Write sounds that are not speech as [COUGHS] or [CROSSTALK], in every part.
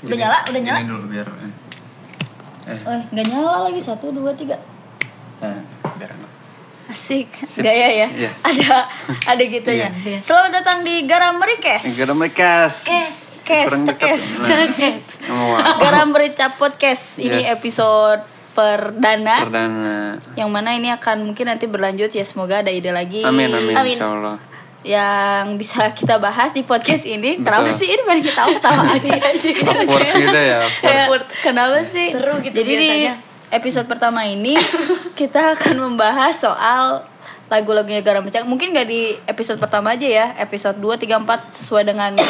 Udah nyala? Udah nyala? Ini dulu biar eh Oh, nggak nyala lagi satu dua tiga. eh, biar enak. Asik, gaya ya. Iya. [LAUGHS] Ada ada gitunya. Iya. Selamat datang di Garam Merikes. Garam Mekas. Kes, kes, cekes. [LAUGHS] Wow. Garam Merica Podcast. Ini Yes. episode perdana Perdana. yang mana ini akan mungkin nanti berlanjut ya semoga ada ide lagi Amin amin, Amin. insya Allah. Yang bisa [LAUGHS] kita bahas di podcast ini. Betul. Kenapa sih ini paling kita tahu aja Awkward gitu ya. awkward. Kenapa sih? Seru gitu Jadi biasanya. di episode pertama ini [LAUGHS] kita akan membahas soal lagu-lagunya Garam Merica. Mungkin gak di episode pertama aja ya, episode 2, 3, 4 sesuai dengan [COUGHS]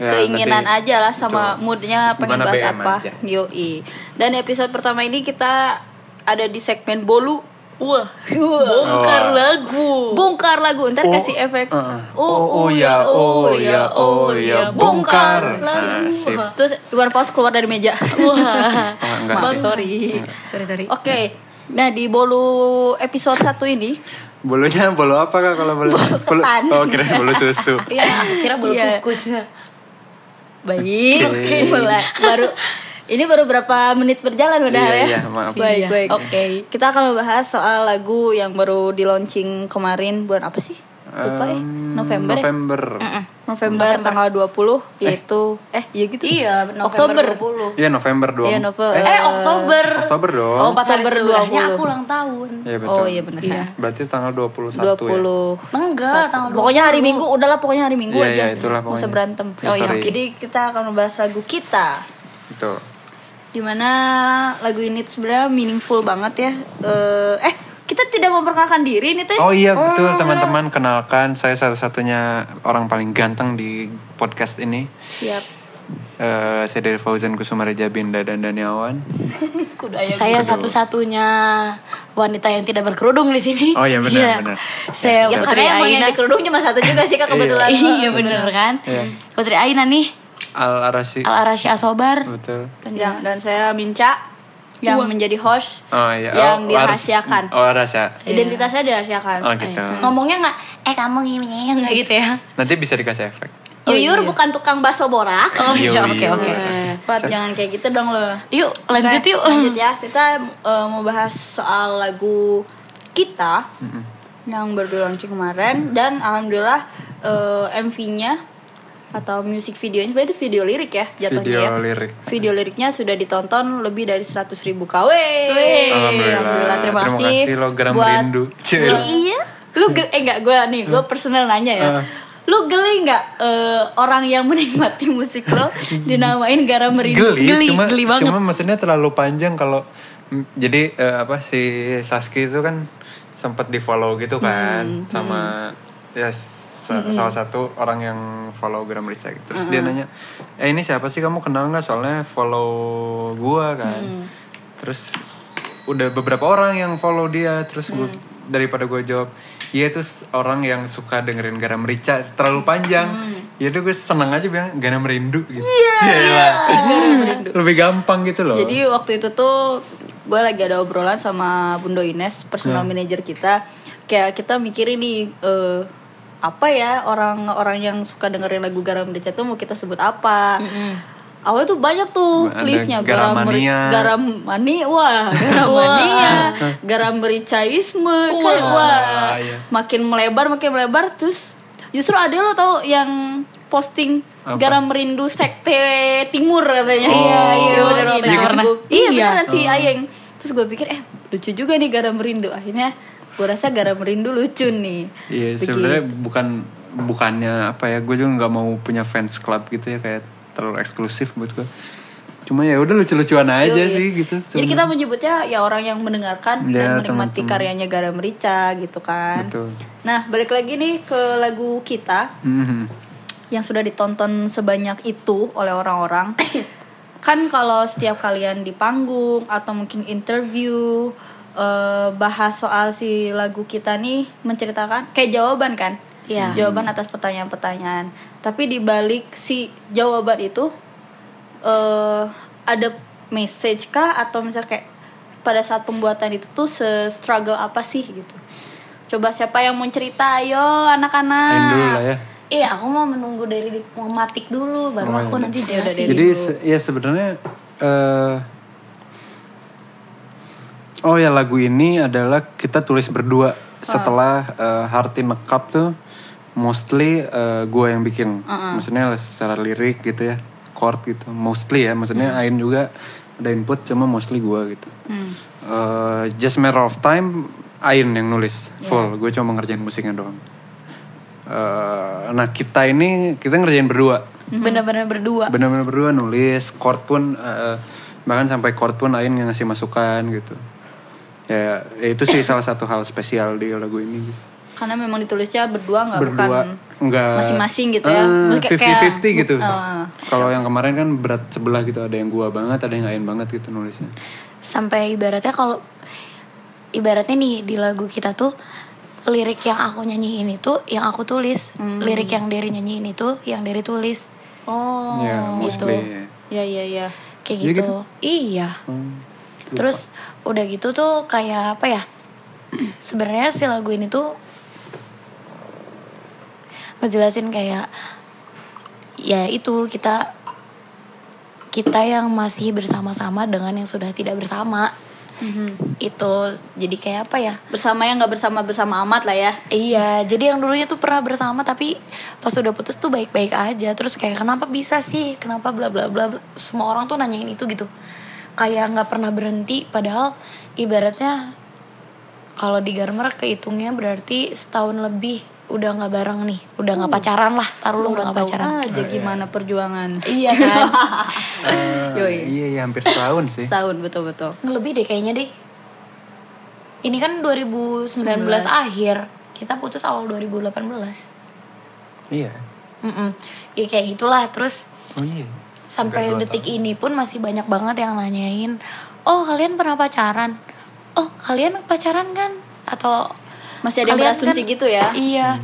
Ya, keinginan nanti- aja lah sama betul. moodnya pengen bahas BM apa. aja. Yoi. Dan episode pertama ini kita ada di segmen bolu. Wah, Bongkar Oh. lagu. bongkar lagu. Ntar Oh, kasih efek. uh-uh. Oh, oh, ya, oh, ya, oh, ya, bongkar. Nah, sip. Terus Iwan Fals keluar dari meja. [LAUGHS] Wah. Oh, enggak Maaf, sih. sorry. sorry sorry. Oke. Nah, di bolu episode 1 ini Bolunya bolu apa kak kalau bolu? Bolu- ketan. Oh kira bolu susu. [LAUGHS] ya Kira bulu Iya. kukus. Baik. Oke. Mulai. Baru ini baru berapa menit berjalan udah Iya, ya? iya, maaf. [LAUGHS] Baik, Iya, baik. oke. Kita akan membahas soal lagu yang baru di launching kemarin bulan apa sih? Lupa ya. Em, November. ya? November. Mm-mm. November, tanggal 20 yaitu eh iya gitu. Iya, Oktober. November 20. Iya November dong. Iya, November. Eh, Oktober. Oktober dong. Oh, Oktober sebelahnya 20. aku ulang tahun. Iya betul. Oh iya benar. Iya. Berarti tanggal 21 20 ya. Enggak, tanggal Pokoknya hari Minggu, udahlah pokoknya hari Minggu Iya, aja. iya, itulah usah pokoknya. berantem. Ya, oh iya. Jadi kita akan membahas lagu kita. Betul. Di mana lagu ini tuh sebenarnya meaningful banget ya. Eh, eh kita tidak memperkenalkan diri nih teh. Oh iya betul teman-teman kenalkan saya satu-satunya orang paling ganteng di podcast ini. Siap. Eh, saya dari Fauzan Kusumareja Binda dan Daniawan. [LAUGHS] Saya satu-satunya wanita yang tidak berkerudung di sini. Oh, iya, benar, Iya. benar. Saya Ya Putri karena yang Aina. di kerudung cuma satu juga sih kak [LAUGHS] kebetulan. Iya bener kan. Iya. Putri Aina nih, Al Arasi. Al Arashi Asobar. Betul. Ya, dan saya Minca yang menjadi host Oh iya. yang oh, dirahasiakan. Oh rahasia. Identitasnya dirahasiakan. Oh gitu. Ngomongnya nggak, eh kamu gini nggak gitu ya? Nanti bisa dikasih efek. Yuyur iya. bukan tukang bakso borak. Oh iya, oke oke. Jangan kayak gitu dong lo. Yuk lanjut Oke, yuk. Lanjut ya. Kita eh, mau bahas soal lagu kita yang baru launching kemarin dan alhamdulillah eh, MV-nya atau music videonya sebenarnya itu video lirik ya jatuhnya Video ya. lirik. Video liriknya sudah ditonton lebih dari 100 ribu KW. Alhamdulillah. Terima, Terima kasih. kasih lo, Garam buat- Merindu. Cil. buat- Iya. Lu gel- eh enggak gue nih, gue personal nanya ya. Lu geli nggak eh, orang yang menikmati musik lo [LAUGHS] dinamain garam merindu? Geli, Geli, cuma geli banget. cuma maksudnya terlalu panjang kalau mm, jadi eh, apa si Saski itu kan sempat di follow gitu kan Hmm, sama ya sa- salah satu orang yang follow Gram Rica gitu. Terus dia nanya, "Eh ini siapa sih kamu kenal nggak? Soalnya follow gua kan." Hmm. Terus udah beberapa orang yang follow dia terus gua, Hmm. daripada gue jawab Iya itu orang yang suka dengerin garam rica terlalu panjang. Ya udah gue seneng aja bilang garam rindu gitu. Iya. [LAUGHS] Lebih gampang gitu loh. Jadi waktu itu tuh gue lagi ada obrolan sama Bundo Ines, personal Hmm. manager kita. Kayak kita mikirin nih eh, apa ya orang-orang yang suka dengerin lagu Garam Deca tuh mau kita sebut apa? Awalnya tuh banyak tuh Ada listnya garam meri- garamania. garam mani wah [LAUGHS] garam mania garam mericaisme kayak wah Wah, iya. makin melebar makin melebar terus justru ada lo tau yang posting Apa? garam merindu sekte timur katanya Oh. iya iya Iya, bener iya, bener. pernah. Gua- iya Iya. beneran si Ayeng terus gue pikir eh lucu juga nih garam merindu akhirnya gue rasa garam merindu lucu nih Iya Begitu. sebenarnya bukan bukannya apa ya gue juga nggak mau punya fans club gitu ya kayak terlalu eksklusif buat gue. Cuma ya udah lucu-lucuan aja Yoi. sih gitu. Jadi kita menyebutnya ya orang yang mendengarkan Ya, dan menikmati teman-teman. karyanya Garam Rica gitu kan. Betul. Nah, balik lagi nih ke lagu kita Mhm. yang sudah ditonton sebanyak itu oleh orang-orang. [COUGHS] kan kalau setiap kalian di panggung atau mungkin interview eh, bahas soal si lagu kita nih menceritakan kayak jawaban kan? Iya. Jawaban atas pertanyaan-pertanyaan. Tapi di balik si jawaban itu eh ada message kah atau misalnya kayak pada saat pembuatan itu tuh se-struggle apa sih gitu. Coba siapa yang mau cerita ayo anak-anak. Dulu lah ya. Iya, aku mau menunggu dari di- mau matik dulu baru Oh, aku nanti Ya udah jelasin. Jadi se- ya sebenarnya eh Oh ya lagu ini adalah kita tulis berdua setelah eh, Heart in a Cup tuh mostly eh, gue yang bikin. Maksudnya secara lirik gitu ya, chord gitu. Mostly ya, maksudnya Ain juga ada input cuma mostly gue gitu. Eh, Just Matter of Time Ain yang nulis full, gue cuma ngerjain musiknya doang. Eh, nah kita ini kita ngerjain berdua Bener-bener berdua. benar-benar berdua nulis chord pun eh, bahkan sampai chord pun Ain yang ngasih masukan gitu ya, ya itu sih salah satu hal spesial di lagu ini Karena memang ditulisnya berdua nggak bukan berdua enggak masing-masing gitu ya. Maksudnya kayak- 50-50 gitu Ah. kalau yang kemarin kan berat sebelah gitu ada yang gua banget ada yang Ain banget gitu nulisnya Sampai ibaratnya kalau ibaratnya nih di lagu kita tuh lirik yang aku nyanyiin itu yang aku tulis, lirik yang dari nyanyiin itu yang dari tulis. Oh. ya mostly Ya ya ya. Kayak Iya gitu. gitu? Iya. Hmm, Terus udah gitu tuh kayak apa ya? Sebenarnya si lagu ini tuh ngejelasin kayak ya itu kita kita yang masih bersama-sama dengan yang sudah tidak bersama itu jadi kayak apa ya Bersama yang nggak bersama bersama amat lah ya. Iya, jadi yang dulunya tuh pernah bersama tapi pas udah putus tuh baik-baik aja. Terus kayak kenapa bisa sih? Kenapa bla bla bla. Semua orang tuh nanyain itu gitu. Kayak nggak pernah berhenti padahal ibaratnya kalau di Garmer kehitungnya berarti setahun lebih udah nggak bareng nih, udah nggak pacaran lah. Taruh lu udah nggak pacaran. aja gimana perjuangan. Iya kan? [LAUGHS] Yoi. iya iya hampir setahun sih Setahun betul betul. Lebih deh kayaknya deh. Ini kan 2019 akhir. Kita putus awal 2018. iya Mm-mm. Ya kayak gitulah terus oh iya sampai detik ini pun masih banyak banget yang nanyain oh kalian pernah pacaran? Oh kalian pacaran kan? Atau Masih ada yang berasumsi kan- gitu ya. iya.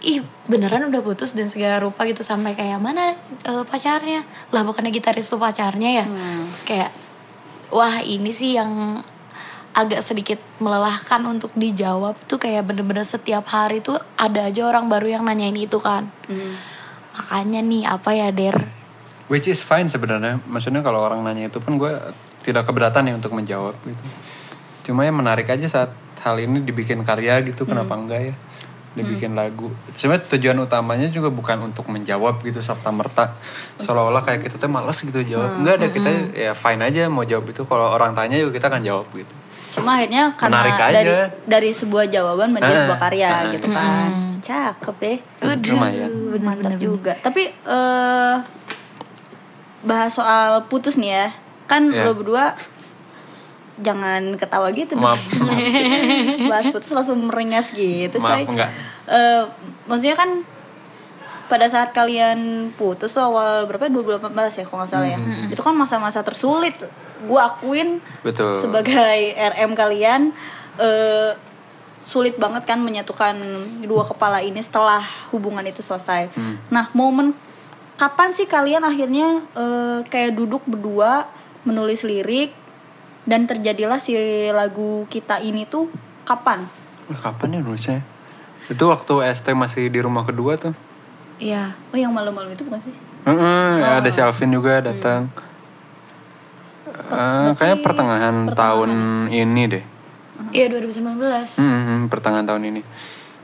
Ih beneran udah putus dan segala rupa gitu sampai kayak mana eh, pacarnya? Lah bukannya gitaris lu pacarnya ya? Hmm. terus kayak wah ini sih yang agak sedikit melelahkan untuk dijawab tuh kayak bener-bener setiap hari tuh ada aja orang baru yang nanyain itu kan. Hmm. makanya nih apa ya der Which is fine sebenarnya. Maksudnya kalau orang nanya itu pun gue tidak keberatan ya untuk menjawab gitu. Cuma yang menarik aja saat hal ini dibikin karya gitu, kenapa enggak ya? Dibikin lagu. Sebenarnya tujuan utamanya juga bukan untuk menjawab gitu serta merta seolah-olah kayak kita tuh males gitu jawab. Enggak ada kita ya fine aja mau jawab itu. Kalau orang tanya juga kita akan jawab gitu. Cuma akhirnya karena dari dari sebuah jawaban menjadi Ah, sebuah karya ah, gitu kan. Cakep ya. Lumayan. Mantap juga. Tapi eh bahas soal putus nih ya. Kan Iya. lo berdua jangan ketawa gitu dong. Maaf, [LAUGHS] bahas putus langsung merengas gitu coy. maaf enggak. Eh, maksudnya kan pada saat kalian putus tuh awal berapa 2018 ya kalau nggak salah ya itu kan masa-masa tersulit gue akuin Betul. sebagai RM kalian eh, sulit banget kan menyatukan dua kepala ini setelah hubungan itu selesai nah momen kapan sih kalian akhirnya eh, kayak duduk berdua menulis lirik dan terjadilah si lagu kita ini tuh kapan Kapan ya nulisnya? Itu waktu ST masih di rumah kedua tuh. Iya. oh yang malu-malu itu bukan sih Heeh, ada si Alvin juga datang. Eh, kayaknya pertengahan, tahun ini deh. Iya 2019. Hmm, pertengahan tahun ini.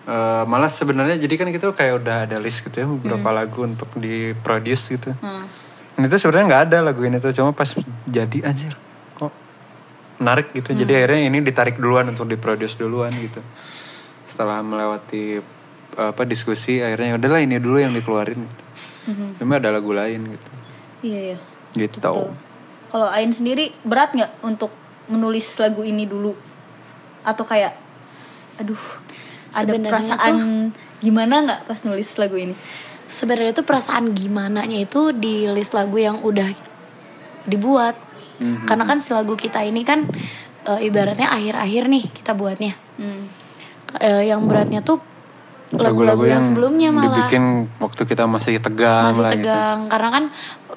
Eh, malah sebenarnya jadi kan gitu kayak udah ada list gitu ya beberapa lagu untuk diproduce gitu. Hmm. Dan itu sebenarnya nggak ada lagu ini tuh cuma pas jadi anjir kok menarik gitu. Jadi akhirnya ini ditarik duluan untuk diproduce duluan gitu. Setelah melewati apa diskusi akhirnya ya udahlah ini dulu yang dikeluarin gitu. Cuma ada lagu lain gitu. Iya iya. Gitu. Kalau Ain sendiri berat nggak untuk menulis lagu ini dulu? Atau kayak, aduh, ada Sebenarnya perasaan gimana nggak pas nulis lagu ini? Sebenarnya tuh perasaan gimana nya itu di list lagu yang udah dibuat. Karena kan si lagu kita ini kan eh, ibaratnya akhir-akhir nih kita buatnya. Hmm. Eh, yang beratnya tuh lagu-lagu yang, sebelumnya malah dibikin waktu kita masih tegang masih lah gitu. tegang karena kan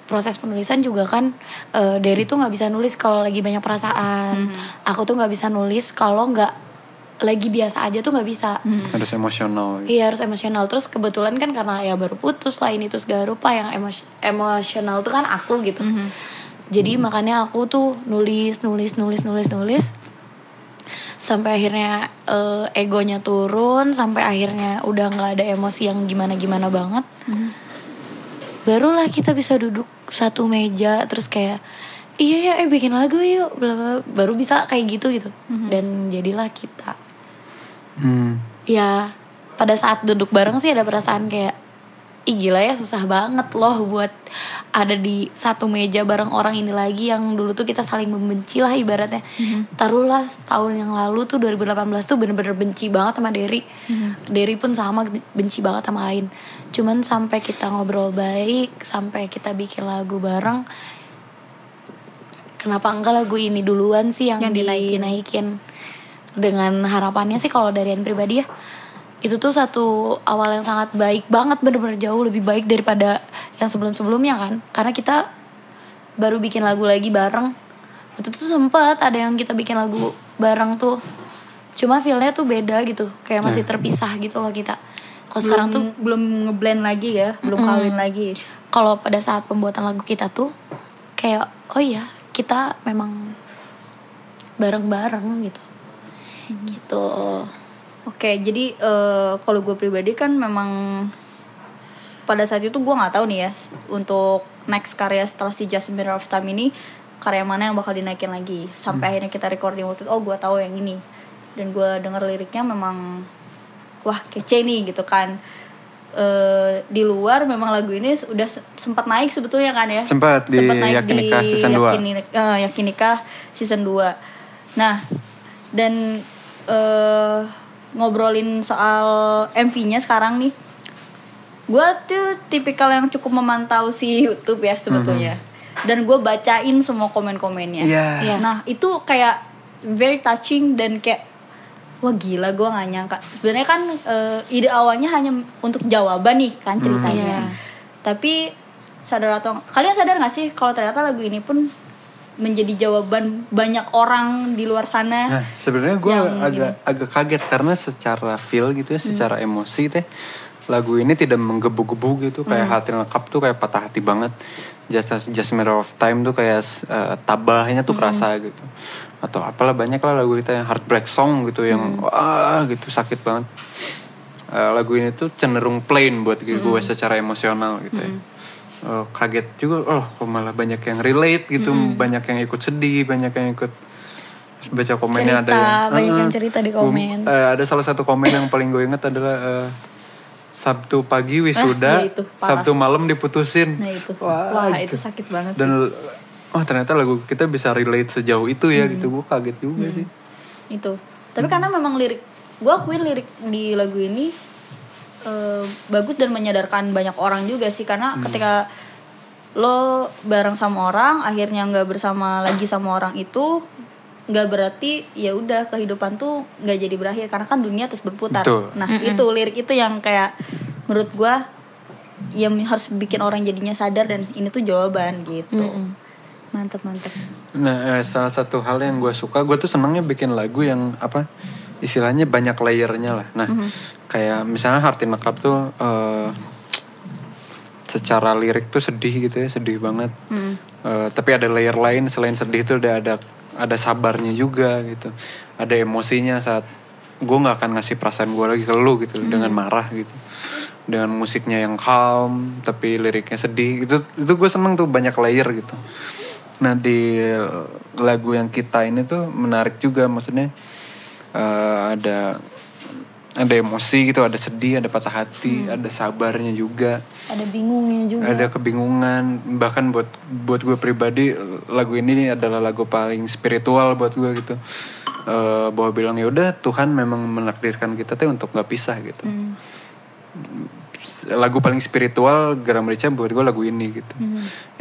proses penulisan juga kan eh, Derry tuh nggak bisa nulis kalau lagi banyak perasaan aku tuh nggak bisa nulis kalau nggak lagi biasa aja tuh nggak bisa. Harus emosional. Gitu. Iya harus emosional. Terus kebetulan kan karena ya baru putus Lain itu segala rupa Yang emos- emosional tuh kan aku gitu. Jadi makanya aku tuh nulis Nulis, nulis, nulis, nulis. Sampai akhirnya eh, egonya turun Sampai akhirnya udah nggak ada emosi yang gimana-gimana banget. Barulah kita bisa duduk satu meja Terus kayak Iya ya eh bikin lagu yuk bla bla. Baru bisa kayak gitu gitu. Dan jadilah kita Hmm. ya pada saat duduk bareng sih ada perasaan kayak Ih gila ya susah banget loh buat ada di satu meja bareng orang ini lagi yang dulu tuh kita saling membenci lah ibaratnya. Taruhlah setahun yang lalu tuh 2018 tuh bener-bener benci banget sama Derry. Derry pun sama benci banget sama Ain. Cuman sampai kita ngobrol baik, sampai kita bikin lagu bareng. Kenapa enggak lagu ini duluan sih yang, Yang dinaikin. dinaikin dengan harapannya sih kalau dari Ain pribadi ya itu tuh satu awal yang sangat baik banget bener-bener jauh lebih baik daripada yang sebelum-sebelumnya kan. Karena kita baru bikin lagu lagi bareng. Itu tuh sempat ada yang kita bikin lagu bareng tuh. Cuma feelnya tuh beda gitu kayak masih terpisah gitu loh kita. Kalau sekarang tuh belum ngeblend lagi ya belum kawin lagi. Kalau pada saat pembuatan lagu kita tuh kayak oh iya kita memang bareng-bareng gitu gitu. Oke, jadi eh, kalau gue pribadi kan memang pada saat itu gue nggak tahu nih ya untuk next karya setelah si Just Matter of Time ini karya mana yang bakal dinaikin lagi. Sampai akhirnya kita recording waktu itu oh gue tahu yang ini. Dan gue denger liriknya memang wah kece nih gitu kan. Eh, di luar memang lagu ini udah se- sempat naik sebetulnya kan ya? Sempat di Yakinika season 2. Yakini- eh, Yakinika season 2 nah dan eh, ngobrolin soal MV-nya sekarang nih. Gue tuh tipikal yang cukup memantau si YouTube ya sebetulnya. Dan gue bacain semua komen-komennya. Iya. Iya. nah itu kayak very touching dan kayak wah gila gue nggak nyangka. Sebenarnya kan eh, ide awalnya hanya untuk jawaban nih kan ceritanya. Iya. tapi sadar atau kalian sadar gak sih kalau ternyata lagu ini pun menjadi jawaban banyak orang di luar sana. Nah, sebenarnya gue agak agak kaget karena secara feel gitu ya, secara emosi teh lagu ini tidak menggebu-gebu gitu. Kayak hati lengkap tuh kayak patah hati banget. Just Just Matter of Time tuh kayak eh, tabahnya tuh kerasa gitu. Atau apalah banyak lah lagu kita yang heartbreak song gitu yang wah gitu sakit banget. Eh, lagu ini tuh cenderung plain buat gue secara emosional gitu ya. Eh, kaget juga oh kok malah banyak yang relate gitu, banyak yang ikut sedih, banyak yang ikut baca komennya ada Cerita, yang banyak yang "Eh, cerita di komen." eh, ada salah satu komen yang paling gue inget adalah eh, Sabtu pagi wisuda, iya itu, parah. Sabtu malam diputusin. nah itu Wah, wah, itu sakit banget sih. Dan oh ternyata lagu kita bisa relate sejauh itu ya Hmm. gitu. Gue kaget juga sih. itu tapi karena memang lirik gue akuin lirik di lagu ini eh, bagus dan menyadarkan banyak orang juga sih karena ketika lo bareng sama orang akhirnya nggak bersama lagi sama orang itu nggak berarti ya udah kehidupan tuh nggak jadi berakhir karena kan dunia terus berputar. Betul. nah itu lirik itu yang kayak menurut gue yang harus bikin orang jadinya sadar dan ini tuh jawaban gitu. Mantep mantep. Nah, eh, salah satu hal yang gue suka, gue tuh senangnya bikin lagu yang apa istilahnya banyak layernya lah. Nah, Mhm. kayak misalnya Harti Nekap tuh eh, secara lirik tuh sedih gitu ya, sedih banget. Hmm. Eh, tapi ada layer lain selain sedih tuh ada ada ada sabarnya juga gitu. Ada emosinya saat gue nggak akan ngasih perasaan gue lagi ke lu gitu dengan marah gitu. Dengan musiknya yang calm tapi liriknya sedih. Itu itu gue seneng tuh banyak layer gitu. Nah di lagu yang kita ini tuh menarik juga maksudnya eh, ada ada emosi gitu, ada sedih, ada patah hati, ada sabarnya juga, ada bingungnya juga ada kebingungan. Bahkan buat buat gue pribadi lagu ini adalah lagu paling spiritual buat gue gitu. Eh, bahwa bilang ya udah Tuhan memang menakdirkan kita tuh untuk nggak pisah gitu. Lagu paling spiritual Garam Merica buat gue lagu ini gitu.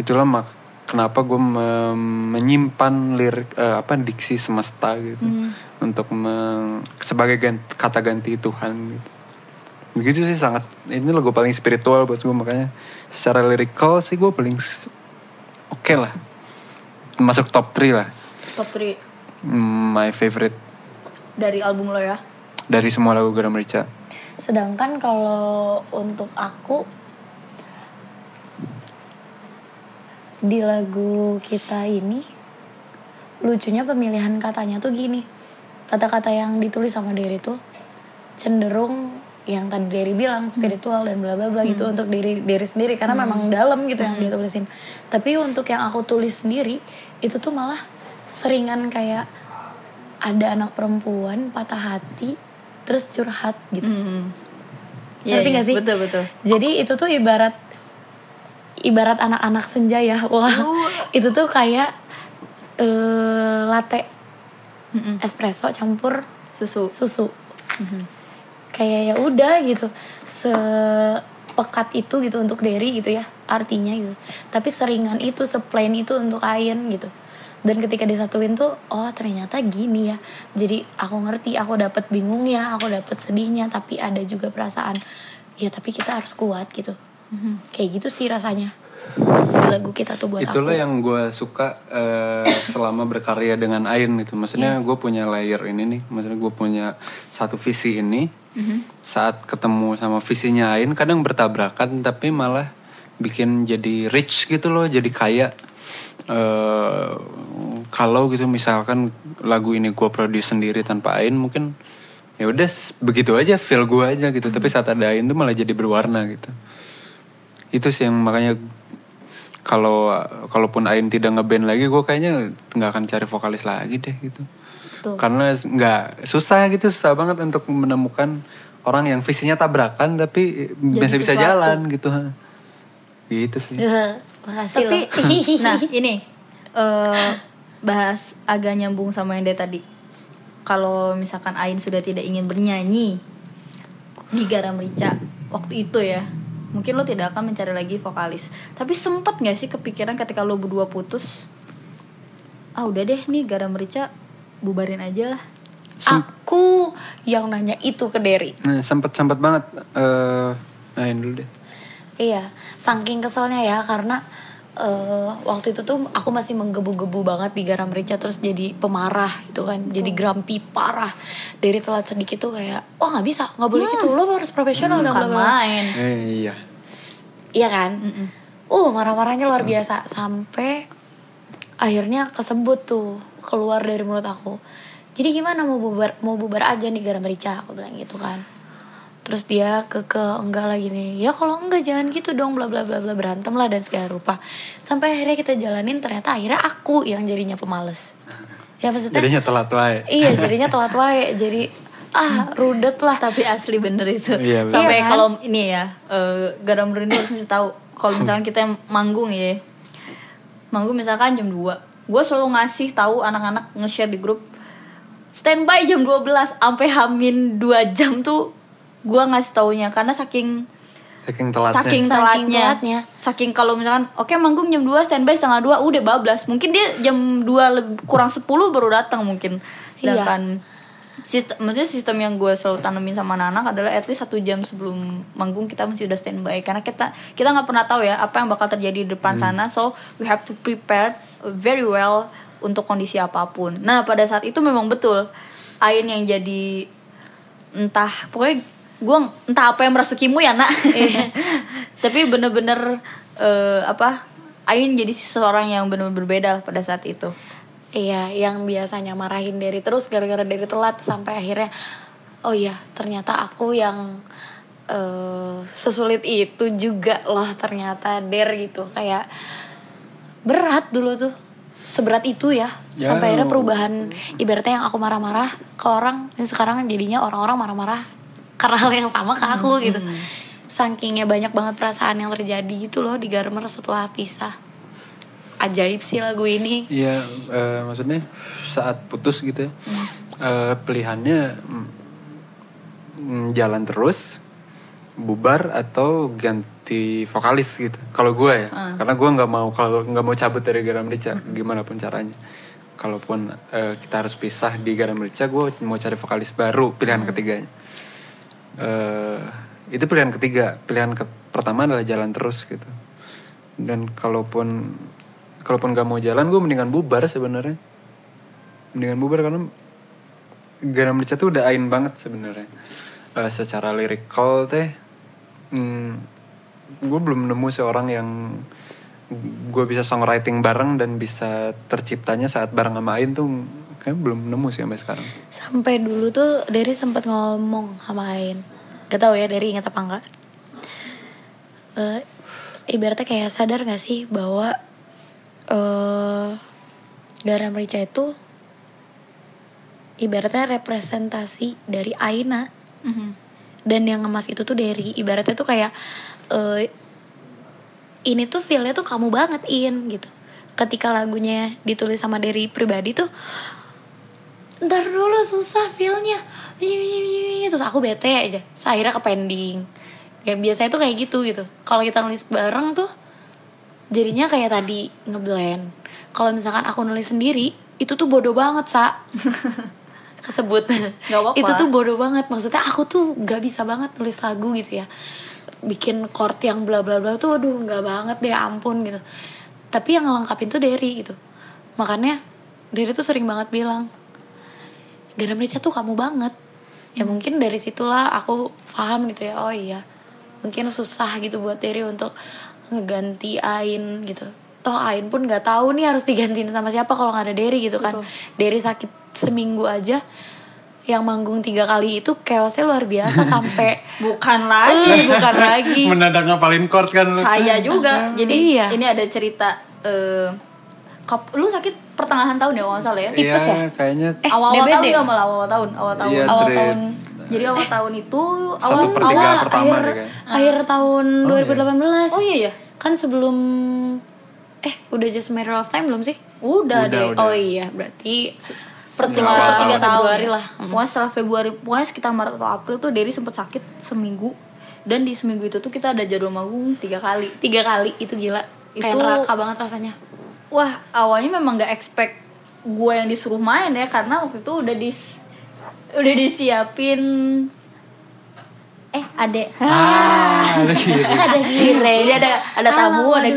Itulah mak kenapa gue me- menyimpan lirik eh, apa diksi semesta gitu untuk me- sebagai gan- kata ganti Tuhan gitu. Begitu sih sangat ini lagu paling spiritual buat gue makanya secara lirikal sih gue paling oke lah. Masuk top 3 lah. top 3 Hmm, My favorite dari album lo ya dari semua lagu Garam Merica Sedangkan kalau untuk aku di lagu kita ini lucunya pemilihan katanya tuh gini. Kata-kata yang ditulis sama Derry tuh cenderung yang tadi Derry bilang spiritual dan bla bla bla gitu untuk diri diri sendiri karena memang dalam gitu yang dia tulisin. Tapi untuk yang aku tulis sendiri itu tuh malah seringan kayak ada anak perempuan patah hati terus curhat gitu. Hmm. Ngerti nggak sih? Betul betul. Jadi itu tuh ibarat ibarat anak-anak senja ya. [LAUGHS] Wah, itu tuh kayak eh latte Mm-mm. espresso campur Susu. susu. Kayak ya udah gitu. Sepekat itu gitu untuk Derry gitu ya artinya gitu. Tapi seringan itu, seplain itu untuk Ain gitu. Dan ketika disatuin tuh, oh ternyata gini ya. Jadi aku ngerti, aku dapat bingungnya, aku dapat sedihnya, tapi ada juga perasaan. Ya tapi kita harus kuat gitu. Kayak gitu sih rasanya. Lagu kita tuh buat Itulah aku. yang gue suka eh, [COUGHS] selama berkarya dengan Ain gitu. Maksudnya gue punya layer ini nih. Maksudnya gue punya satu visi ini. Saat ketemu sama visinya Ain kadang bertabrakan tapi malah bikin jadi rich gitu loh, jadi kaya. Eh, kalau gitu misalkan lagu ini gue produce sendiri tanpa Ain mungkin ya udah begitu aja feel gue aja gitu. Tapi saat ada Ain tuh malah jadi berwarna gitu. Itu sih yang makanya kalau kalaupun Ain tidak ngeband lagi gue kayaknya nggak akan cari vokalis lagi deh gitu Betul. karena nggak susah gitu susah banget untuk menemukan orang yang visinya tabrakan tapi bisa bisa sesuatu. jalan gitu ha. gitu sih Makasih Tapi loh. [LAUGHS] nah ini eh, bahas agak nyambung sama yang dari tadi. Kalau misalkan Ain sudah tidak ingin bernyanyi di Garam Rica waktu itu ya, mungkin lo tidak akan mencari lagi vokalis. Tapi sempet nggak sih kepikiran ketika lo berdua putus? Ah udah deh nih Garam Rica bubarin aja lah. aku yang nanya itu ke Derry. nah, sempet sempet banget eh Ain dulu deh Iya, saking keselnya ya karena eh, waktu itu tuh aku masih menggebu-gebu banget di garam rica terus jadi pemarah gitu kan, jadi grumpy parah. Dari telat sedikit tuh kayak, oh nggak bisa, nggak boleh gitu, lo harus profesional bla bla." main. eh, iya Iya kan? Uh, marah-marahnya luar biasa sampai akhirnya kesebut tuh keluar dari mulut aku. Jadi gimana mau bubar mau bubar aja nih garam rica aku bilang gitu kan. Terus dia ke ke enggak lagi nih. Ya kalau enggak jangan gitu dong bla bla bla bla berantem lah dan segala rupa. Sampai akhirnya kita jalanin ternyata akhirnya aku yang jadinya pemales. Ya maksudnya jadinya telat ya. iya jadinya telat wae. Jadi ah rudet lah. Tapi asli bener itu. Iya, bener. Sampai Iya kan? kalau ini ya, eh, garam rindu harus tahu. Kalau misalkan kita manggung ya, manggung misalkan jam 2 gue selalu ngasih tahu anak-anak nge-share di grup standby jam 12 sampai hamin 2 jam tuh gue ngasih taunya karena saking saking telatnya. saking Saking telatnya telatnya. saking kalau misalkan oke manggung jam 2 standby setengah 2 udah bablas. Mungkin dia jam 2 lebih, kurang 10 baru datang mungkin. Iya. sedangkan sistem maksudnya sistem yang gue selalu tanemin sama anak-anak adalah at least satu jam sebelum manggung kita mesti udah standby. Karena kita kita nggak pernah tahu ya apa yang bakal terjadi di depan sana. So we have to prepare very well untuk kondisi apa pun. Nah pada saat itu memang betul Ain yang jadi entah pokoknya gue entah apa yang merasukimu ya nak. [LAUGHS] Tapi bener-bener eh, apa Ain jadi seseorang yang benar-benar berbeda pada saat itu. Iya, yang biasanya marahin dari terus gara-gara dari telat sampai akhirnya oh iya, ternyata aku yang eh, sesulit itu juga loh ternyata der gitu. Kayak berat dulu tuh. Seberat itu ya, Ya, sampai akhirnya perubahan ibaratnya yang aku marah-marah ke orang ini sekarang jadinya orang-orang marah-marah karena hal yang sama ke aku gitu. Sakingnya banyak banget perasaan yang terjadi gitu loh di Garmer setelah pisah. Ajaib sih lagu ini. Iya, eh, maksudnya saat putus gitu ya, eh, pilihannya mm, jalan terus, bubar atau ganti vokalis gitu. Kalau gue ya, karena gue nggak mau kalau nggak mau cabut dari Garam Rica, gimana pun caranya. Kalaupun eh, kita harus pisah di Garam Rica, gue mau cari vokalis baru, pilihan ketiganya. Eh, itu pilihan ketiga, pilihan ke- pertama adalah jalan terus gitu. Dan kalaupun kalaupun gak mau jalan gue mendingan bubar sebenarnya mendingan bubar karena Garam Rica tuh udah ain banget sebenarnya. Eh, secara lyrical teh, hmm, gue belum nemu seorang yang gue bisa songwriting bareng dan bisa terciptanya saat bareng sama Ain tuh kayak belum nemu sih sampai sekarang. Sampai dulu tuh Derry sempat ngomong sama Ain. Gak tau ya Derry ingat apa enggak. Eh, ibaratnya kayak sadar gak sih bahwa eh garam rica itu ibaratnya representasi dari Aina Mhm. dan yang ngemas itu tuh Derry ibaratnya tuh kayak eh ini tuh feelnya tuh kamu banget in gitu ketika lagunya ditulis sama Derry pribadi tuh ntar dulu susah feelnya. Terus aku bete aja. Terus akhirnya ke pending. Kayak biasanya tuh kayak gitu gitu. Kalau kita nulis bareng tuh jadinya kayak tadi ngeblend. Kalau misalkan aku nulis sendiri itu tuh bodoh banget sa. [LAUGHS] Kesebut. Gak apa-apa. itu tuh bodoh banget. Maksudnya aku tuh gak bisa banget nulis lagu gitu ya. Bikin chord yang bla bla bla tuh aduh nggak banget deh ampun gitu. Tapi yang ngelengkapin tuh Derry gitu. Makanya Derry tuh sering banget bilang garam rica tuh kamu banget ya mungkin dari situlah aku paham gitu ya oh iya mungkin susah gitu buat Derry untuk ngeganti Ain gitu toh Ain pun nggak tahu nih harus digantiin sama siapa kalau nggak ada Derry gitu kan Betul. Derry sakit seminggu aja yang manggung tiga kali itu chaosnya luar biasa [LAUGHS] sampai Bukan lagi. bukan lagi [LAUGHS] Mendadak ngapalin chord kan. Saya juga. Jadi Iya. ini ada cerita eh kap- lu sakit pertengahan tahun ya kalau nggak salah ya? Tipes Iya, ya? kayaknya Eh, awal-awal DBD. tahun nggak malah awal tahun, awal tahun. Iya, awal tahun Jadi awal tahun itu awal awal pertama akhir deh kayaknya. akhir tahun Oh, 2018 Oh iya ya. kan sebelum eh udah just matter of time belum sih Udah, Udah, deh. udah. oh iya berarti Pertengahan Awal tiga tahun. tahun Februari ya. lah. Pokoknya setelah Februari, pokoknya sekitar Maret atau April tuh Derry sempat sakit seminggu. Dan di seminggu itu tuh kita ada jadwal manggung tiga kali. tiga kali itu gila kayak Itu- neraka banget rasanya Wah, awalnya memang nggak expect gue yang disuruh main ya karena waktu itu udah dis udah disiapin. Eh adek Ah, ada [LAUGHS] ada kire jadi ada ada tamu ada waduh.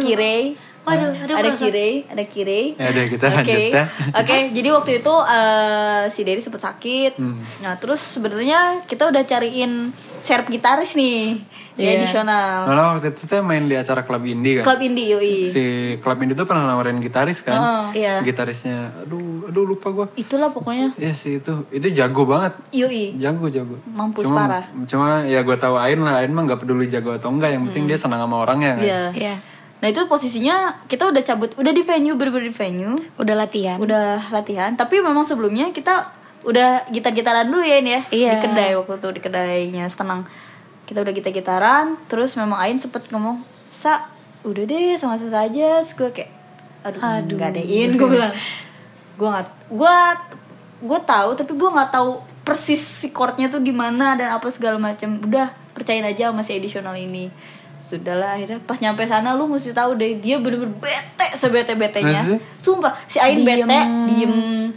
Waduh aduh ada merasa- kirei ada kirei Ya udah kita Oke, lanjut ya. Oke, jadi waktu itu eh, si Derry sempat sakit. Hmm. Nah, terus sebenarnya kita udah cariin serp gitaris nih, ya Iya. additional. Nono waktu itu tuh main di acara klub indie kan. Klub indie yoi. Si klub indie tuh pernah nawarin gitaris kan. Heeh, iya. Gitarisnya, aduh, aduh lupa gua. Itulah pokoknya Iya sih itu, itu jago banget. yoi. Jago jago. Mampus cuma, parah. Cuma ya gue tahu Ain lah, Ain mah nggak peduli jago atau enggak, yang penting dia senang sama orangnya kan. Hmm. Iya. Iya. Nah, itu posisinya kita udah cabut, udah di venue, bener-bener di venue. udah latihan Udah latihan, tapi memang sebelumnya kita udah gitar-gitaran dulu ya ini ya. Iya. Di kedai waktu itu di kedainya Senang. Kita udah gitar-gitaran, terus memang Ain sempet ngomong, "Sa, udah deh sama saya aja." Terus gue kayak aduh, Aduh. nggak adein gue bilang. Gue nggak gue gue tahu tapi gue nggak tahu persis si chordnya tuh di mana dan apa segala macam. Udah percayain aja sama si additional ini. Sudahlah akhirnya pas nyampe sana lu mesti tahu deh dia bener-bener bete sebete betenya. Sumpah si Ain Diem. bete diem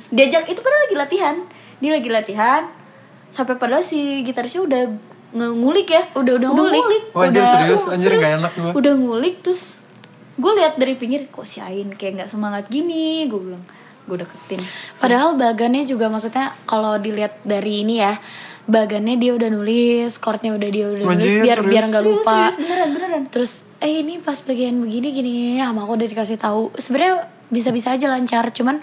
diajak itu padahal lagi latihan dia lagi latihan sampai padahal si gitarisnya udah ngulik ya Udah- udah ngulik. Wah, anjir, udah serius? Anjir, nggak enak gua. udah ngulik terus gue lihat dari pinggir kok si Ain kayak nggak semangat gini gue bilang gue deketin Padahal bagannya juga maksudnya kalau dilihat dari ini ya, bagannya dia udah nulis, chordnya udah dia udah nulis Anjir, biar serius? biar nggak Serius, lupa. serius, beneran beneran Terus eh ini pas bagian begini gini gini sama aku udah dikasih tahu. Sebenarnya bisa-bisa aja lancar, cuman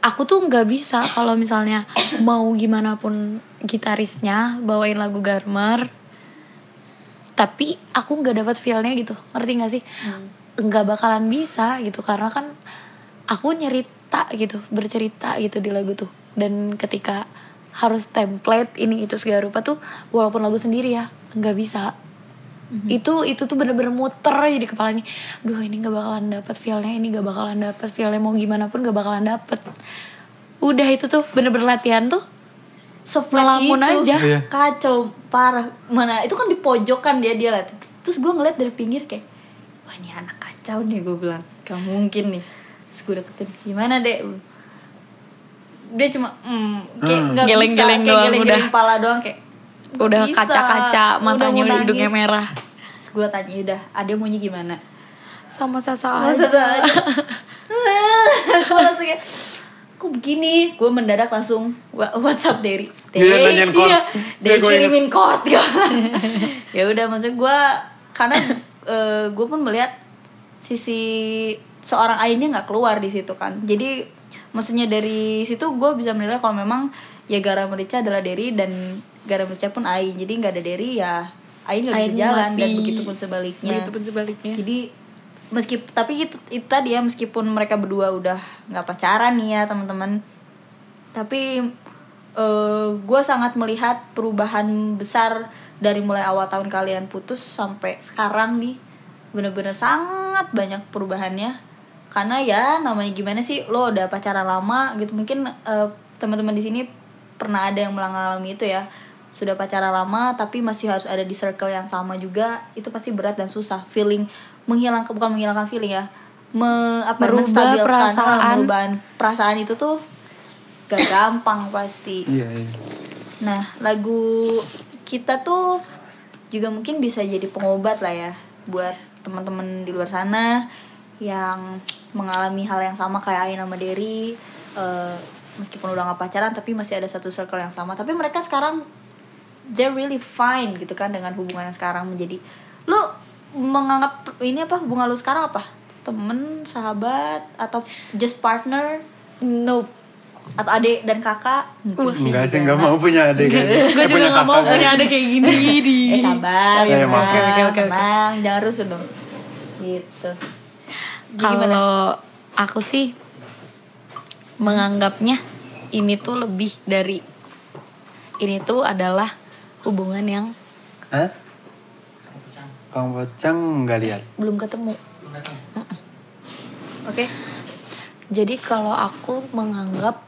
aku tuh nggak bisa kalau misalnya mau gimana pun gitarisnya bawain lagu Garmer tapi aku nggak dapat feelnya gitu ngerti nggak sih nggak bakalan bisa gitu karena kan aku nyerita gitu bercerita gitu di lagu tuh dan ketika harus template ini itu segala rupa tuh walaupun lagu sendiri ya nggak bisa. Itu itu tuh bener-bener muter aja di kepala ini duh ini nggak bakalan dapet feelnya ini nggak bakalan dapet feelnya mau gimana pun nggak bakalan dapet. Udah itu tuh bener-bener latihan tuh itu. aja. Iya. kacau parah. Mana itu kan di pojokan dia dia liat. Terus gue ngeliat dari pinggir kayak wah ini anak kacau nih gue bilang. Gak mungkin nih. Terus gue deketin gimana dek dia cuma mm, kayak Hmm. nggak bisa Geleng-geleng kayak doang, geleng-geleng udah. kepala doang kayak "Nggak udah bisa." kaca-kaca Udah matanya mau hidungnya merah. Terus gue tanya udah ada maunya gimana? Sama Sasa aja. Aja. [LAUGHS] Gue langsung kayak kok begini? Gue mendadak langsung "Wa- WhatsApp Derry. Dia nanyain chord. iya. Dia dia kirimin chord [LAUGHS] kan ya udah maksud gue karena gue pun melihat sisi seorang Ainnya nggak keluar di situ kan. Jadi maksudnya dari situ gue bisa menilai kalau memang ya gara merica adalah Derry dan gara merica pun Ain jadi nggak ada Derry ya Ain nggak bisa jalan dan begitu pun sebaliknya. Begitupun sebaliknya. jadi meski tapi itu itu tadi ya meskipun mereka berdua udah nggak pacaran nih ya teman-teman. Tapi gue sangat melihat perubahan besar dari mulai awal tahun kalian putus sampai sekarang nih. Bener-bener sangat banyak perubahannya karena ya namanya gimana sih lo udah pacaran lama gitu. Mungkin eh, teman-teman di sini pernah ada yang mengalami itu ya. Sudah pacaran lama tapi masih harus ada di circle yang sama juga. Itu pasti berat dan susah. Feeling menghilangkan bukan menghilangkan feeling ya. Me, apa Merubah menstabilkan, perasaan. eh, merubah perasaan itu tuh gak gampang pasti. Iya, iya. Nah, lagu kita tuh juga mungkin bisa jadi pengobat lah ya buat teman-teman di luar sana yang mengalami hal yang sama kayak Ain sama Derry eh, meskipun udah gak pacaran tapi masih ada satu circle yang sama tapi mereka sekarang they're really fine gitu kan dengan hubungan yang sekarang menjadi lu menganggap ini apa hubungan lu sekarang apa temen sahabat atau just partner Nope. atau adik dan kakak Enggak sih, juga, enggak mau punya adik kayak. Gue Eh, juga punya gak mau punya ada kayak gini di. [LAUGHS] Eh sabar, Iya, tenang, maaf. Oke, oke, oke, oke. tenang, jangan rusuh dong. Gitu. Kalau aku sih menganggapnya ini tuh lebih dari ini tuh adalah hubungan yang Hah? Kang Pocang nggak lihat. belum ketemu. Oke. Jadi kalau aku menganggap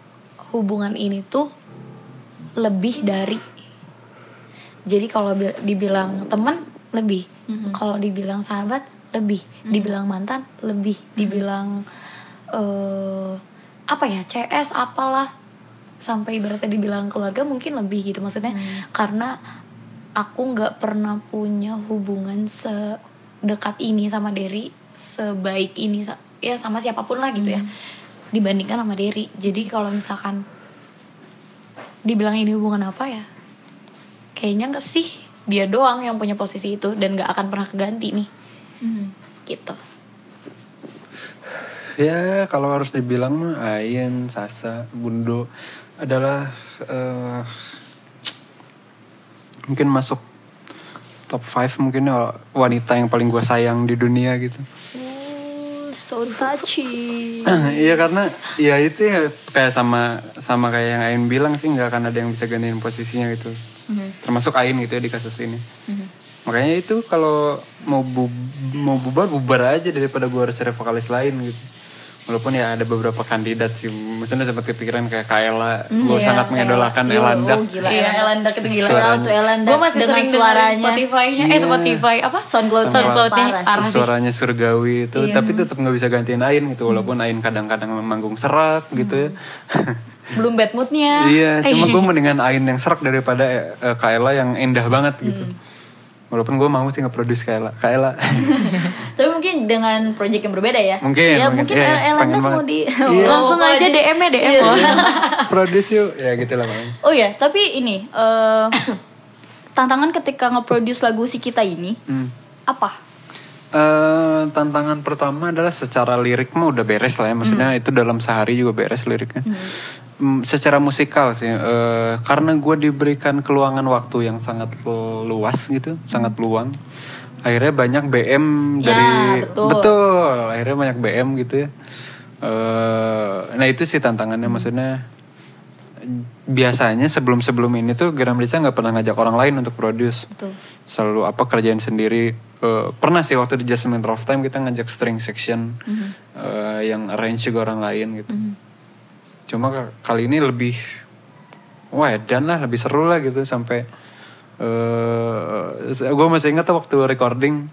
hubungan ini tuh lebih dari jadi kalau bi- dibilang teman lebih, kalau dibilang sahabat lebih, dibilang mantan lebih, dibilang eh apa ya CS apalah sampai ibaratnya dibilang keluarga mungkin lebih gitu maksudnya. Karena aku nggak pernah punya hubungan sedekat ini sama Derry sebaik ini ya sama siapa pun lah gitu ya dibandingkan sama Derry. Jadi kalau misalkan dibilang ini hubungan apa ya kayaknya nggak sih dia doang yang punya posisi itu dan nggak akan pernah keganti nih Hmm. gitu Ya kalau harus dibilang Ayen, Sasa, Bundo adalah eh, mungkin masuk top 5 mungkin ya wanita yang paling gue sayang di dunia gitu. Oh, so touchy. [CLEARS THROAT] Iya karena ya itu ya kayak sama sama kayak yang Ain bilang sih nggak akan ada yang bisa gantiin posisinya gitu. Mhm. Termasuk Ain gitu ya di kasus ini. Mhm. Makanya itu kalau mau bu- mau bubar bubar aja daripada gue harus cari vokalis lain gitu. Walaupun ya ada beberapa kandidat sih, maksudnya sempat kepikiran kayak Kaela, gue Iya, sangat kayak- mengidolakan Iya, Elanda. Oh, gila, Iya, Elanda. Itu gila. Shout out to Elanda gue masih dengan sering suaranya. Spotify-nya eh Iya. Spotify apa Soundcloud sih Suaranya surgawi itu, Iya. tapi tetap nggak bisa gantiin Ain gitu, walaupun Ain kadang-kadang manggung serak gitu ya. belum bad moodnya iya, cuma Eh, gue mendingan Ain yang serak daripada eh, Kaela yang indah banget gitu. Hmm. Walaupun gue mau sih nge-produce Kaela. Kaela. [LAUGHS] Tapi mungkin dengan project yang berbeda ya. Mungkin, Ya mungkin. mungkin Elanda pengen mau di Iya. langsung mau aja di- DM ya DM Iya. [LAUGHS] Produce yuk, ya gitu lah Bang. Oh ya, tapi ini eh [COUGHS] tantangan ketika nge-produce lagu si kita ini Hmm. apa? Eh, tantangan pertama adalah secara lirik mah udah beres lah ya, maksudnya itu dalam sehari juga beres liriknya. Hmm, secara musikal sih, eh, karena gue diberikan keluangan waktu yang sangat luas gitu, sangat luang. Akhirnya banyak BM Ya, dari betul. akhirnya banyak BM gitu ya. Eh, nah itu sih tantangannya, maksudnya biasanya sebelum-sebelum ini tuh Geram Rica nggak pernah ngajak orang lain untuk produce. Betul. selalu apa kerjaan sendiri. Eh, pernah sih waktu di Matter of Time kita ngajak string section eh, yang arrange juga orang lain gitu. Cuma ka- kali ini lebih wah dan lah lebih seru lah gitu sampai eh gue masih ingat tuh waktu recording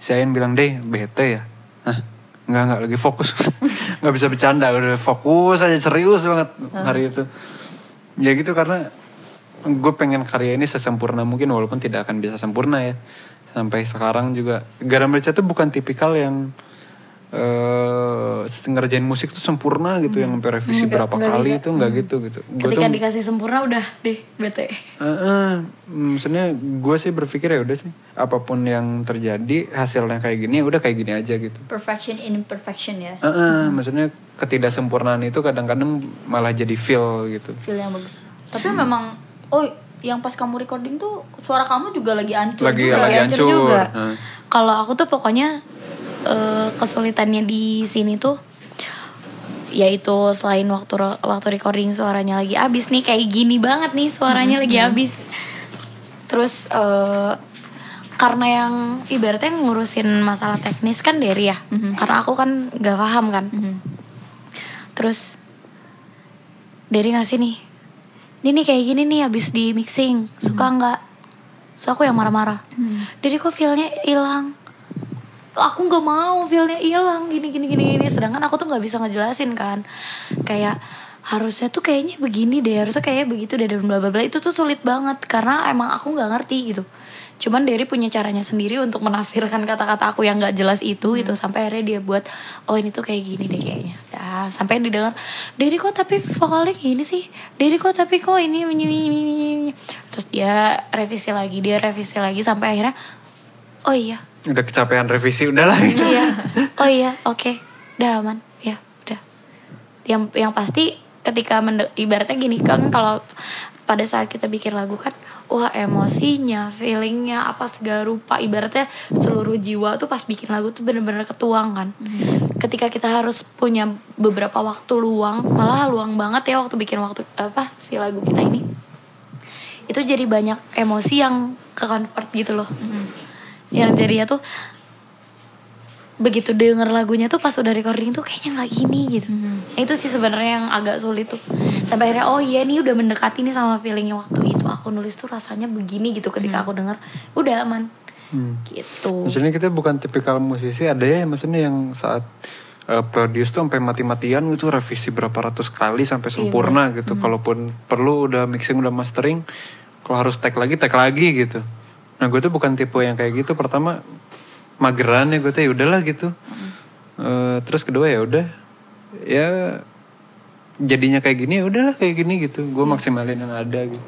si Ain bilang deh bete ya. Hah? nggak nggak lagi fokus. [LAUGHS] Nggak bisa bercanda udah fokus aja serius banget hari itu ya gitu karena gue pengen karya ini sesempurna mungkin walaupun tidak akan bisa sempurna ya. Sampai sekarang juga Garam Rica tuh bukan tipikal yang eh ngerjain musik tuh sempurna gitu yang sampai revisi berapa kali itu nggak gitu gitu. Gue Ketika tuh dikasih sempurna udah deh bete. Eh, eh, maksudnya gue sih berpikir ya udah sih apa pun yang terjadi hasilnya kayak gini ya udah kayak gini aja gitu. perfection in imperfection ya Eh, eh, maksudnya ketidaksempurnaan itu kadang-kadang malah jadi feel gitu. feel yang bagus tapi memang oh yang pas kamu recording tuh suara kamu juga lagi hancur Lagi juga lagi ya? hancur. juga. Nah. Kalau aku tuh pokoknya eh, kesulitannya di sini tuh yaitu selain waktu waktu recording suaranya lagi habis nih kayak gini banget nih suaranya lagi habis. Terus eh, karena yang ibaratnya ngurusin masalah teknis kan dari ya. Karena aku kan nggak paham kan. Terus dari ngasih nih. Ini nih kayak gini nih habis di mixing. Suka nggak? So aku yang marah-marah. Jadi kok feelnya hilang. Aku nggak mau feelnya hilang gini gini gini gini. Sedangkan aku tuh nggak bisa ngejelasin kan. Kayak harusnya tuh kayaknya begini deh, harusnya kayak begitu deh dan bla bla bla. Itu tuh sulit banget karena emang aku nggak ngerti gitu. Cuman Derry punya caranya sendiri untuk menafsirkan kata-kata aku yang nggak jelas itu gitu sampai akhirnya dia buat oh ini tuh kayak gini deh kayaknya. Dah, sampai didengar Derry kok tapi vokalnya gini sih. Derry kok tapi kok ini ini ini, ini, ini." Terus dia revisi lagi, dia revisi lagi sampai akhirnya oh iya. Udah kecapean revisi udah lah. [LAUGHS] Iya. Oh iya, oke. Udah aman. Ya, udah. Yang yang pasti ketika mende- ibaratnya gini kan kalau pada saat kita bikin lagu kan wah emosinya, feelingnya apa segala rupa ibaratnya seluruh jiwa tuh pas bikin lagu tuh bener-bener ketuang kan. Ketika kita harus punya beberapa waktu luang, malah luang banget ya waktu bikin waktu apa si lagu kita ini. Itu jadi banyak emosi yang ke convert gitu loh. Yang jadinya tuh begitu denger lagunya tuh pas udah recording tuh kayaknya nggak gini gitu. Itu sih sebenarnya yang agak sulit tuh. Sampai akhirnya oh iya nih udah mendekati nih sama feelingnya waktu itu. Aku nulis tuh rasanya begini gitu ketika aku denger. Udah aman. Hmm. gitu. Maksudnya kita bukan tipikal musisi ada ya maksudnya yang saat uh, produce tuh sampai mati-matian itu revisi berapa ratus kali sampai sempurna gitu. Kalaupun perlu udah mixing udah mastering, kalau harus tag lagi tag lagi gitu. Nah gue tuh bukan tipe yang kayak gitu. Pertama mageran ya gue tuh ya udahlah gitu. Eh, terus kedua ya udah ya jadinya kayak gini ya udahlah kayak gini gitu. Gue maksimalin yang ada gitu.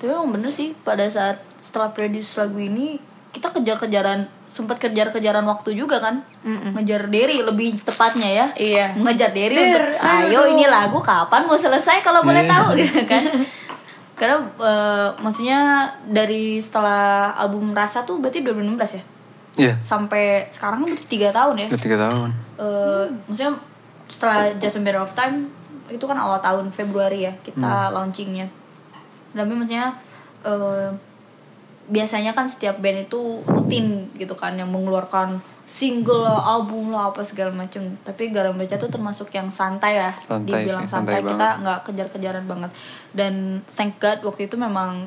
Tapi emang bener sih pada saat setelah produce lagu ini kita kejar-kejaran sempat kejar-kejaran waktu juga kan ngejar Derry lebih tepatnya ya Iya. ngejar Derry Der, untuk ayo ini lagu kapan mau selesai kalau boleh Iya. tahu gitu kan [LAUGHS] karena eh, maksudnya dari setelah album Rasa tuh berarti 2016 ya? Iya, sampai sekarang kan berarti tiga tahun ya? Udah tiga tahun. Eh, maksudnya setelah Just a Matter of Time itu kan awal tahun Februari ya kita launchingnya. Tapi maksudnya eh, biasanya kan setiap band itu rutin gitu kan yang mengeluarkan single lah, album lah apa segala macam tapi Garam Beca tuh termasuk yang santai ya Santai dibilang sih, santai, santai. Kita nggak kejar-kejaran banget. Dan thank God waktu itu memang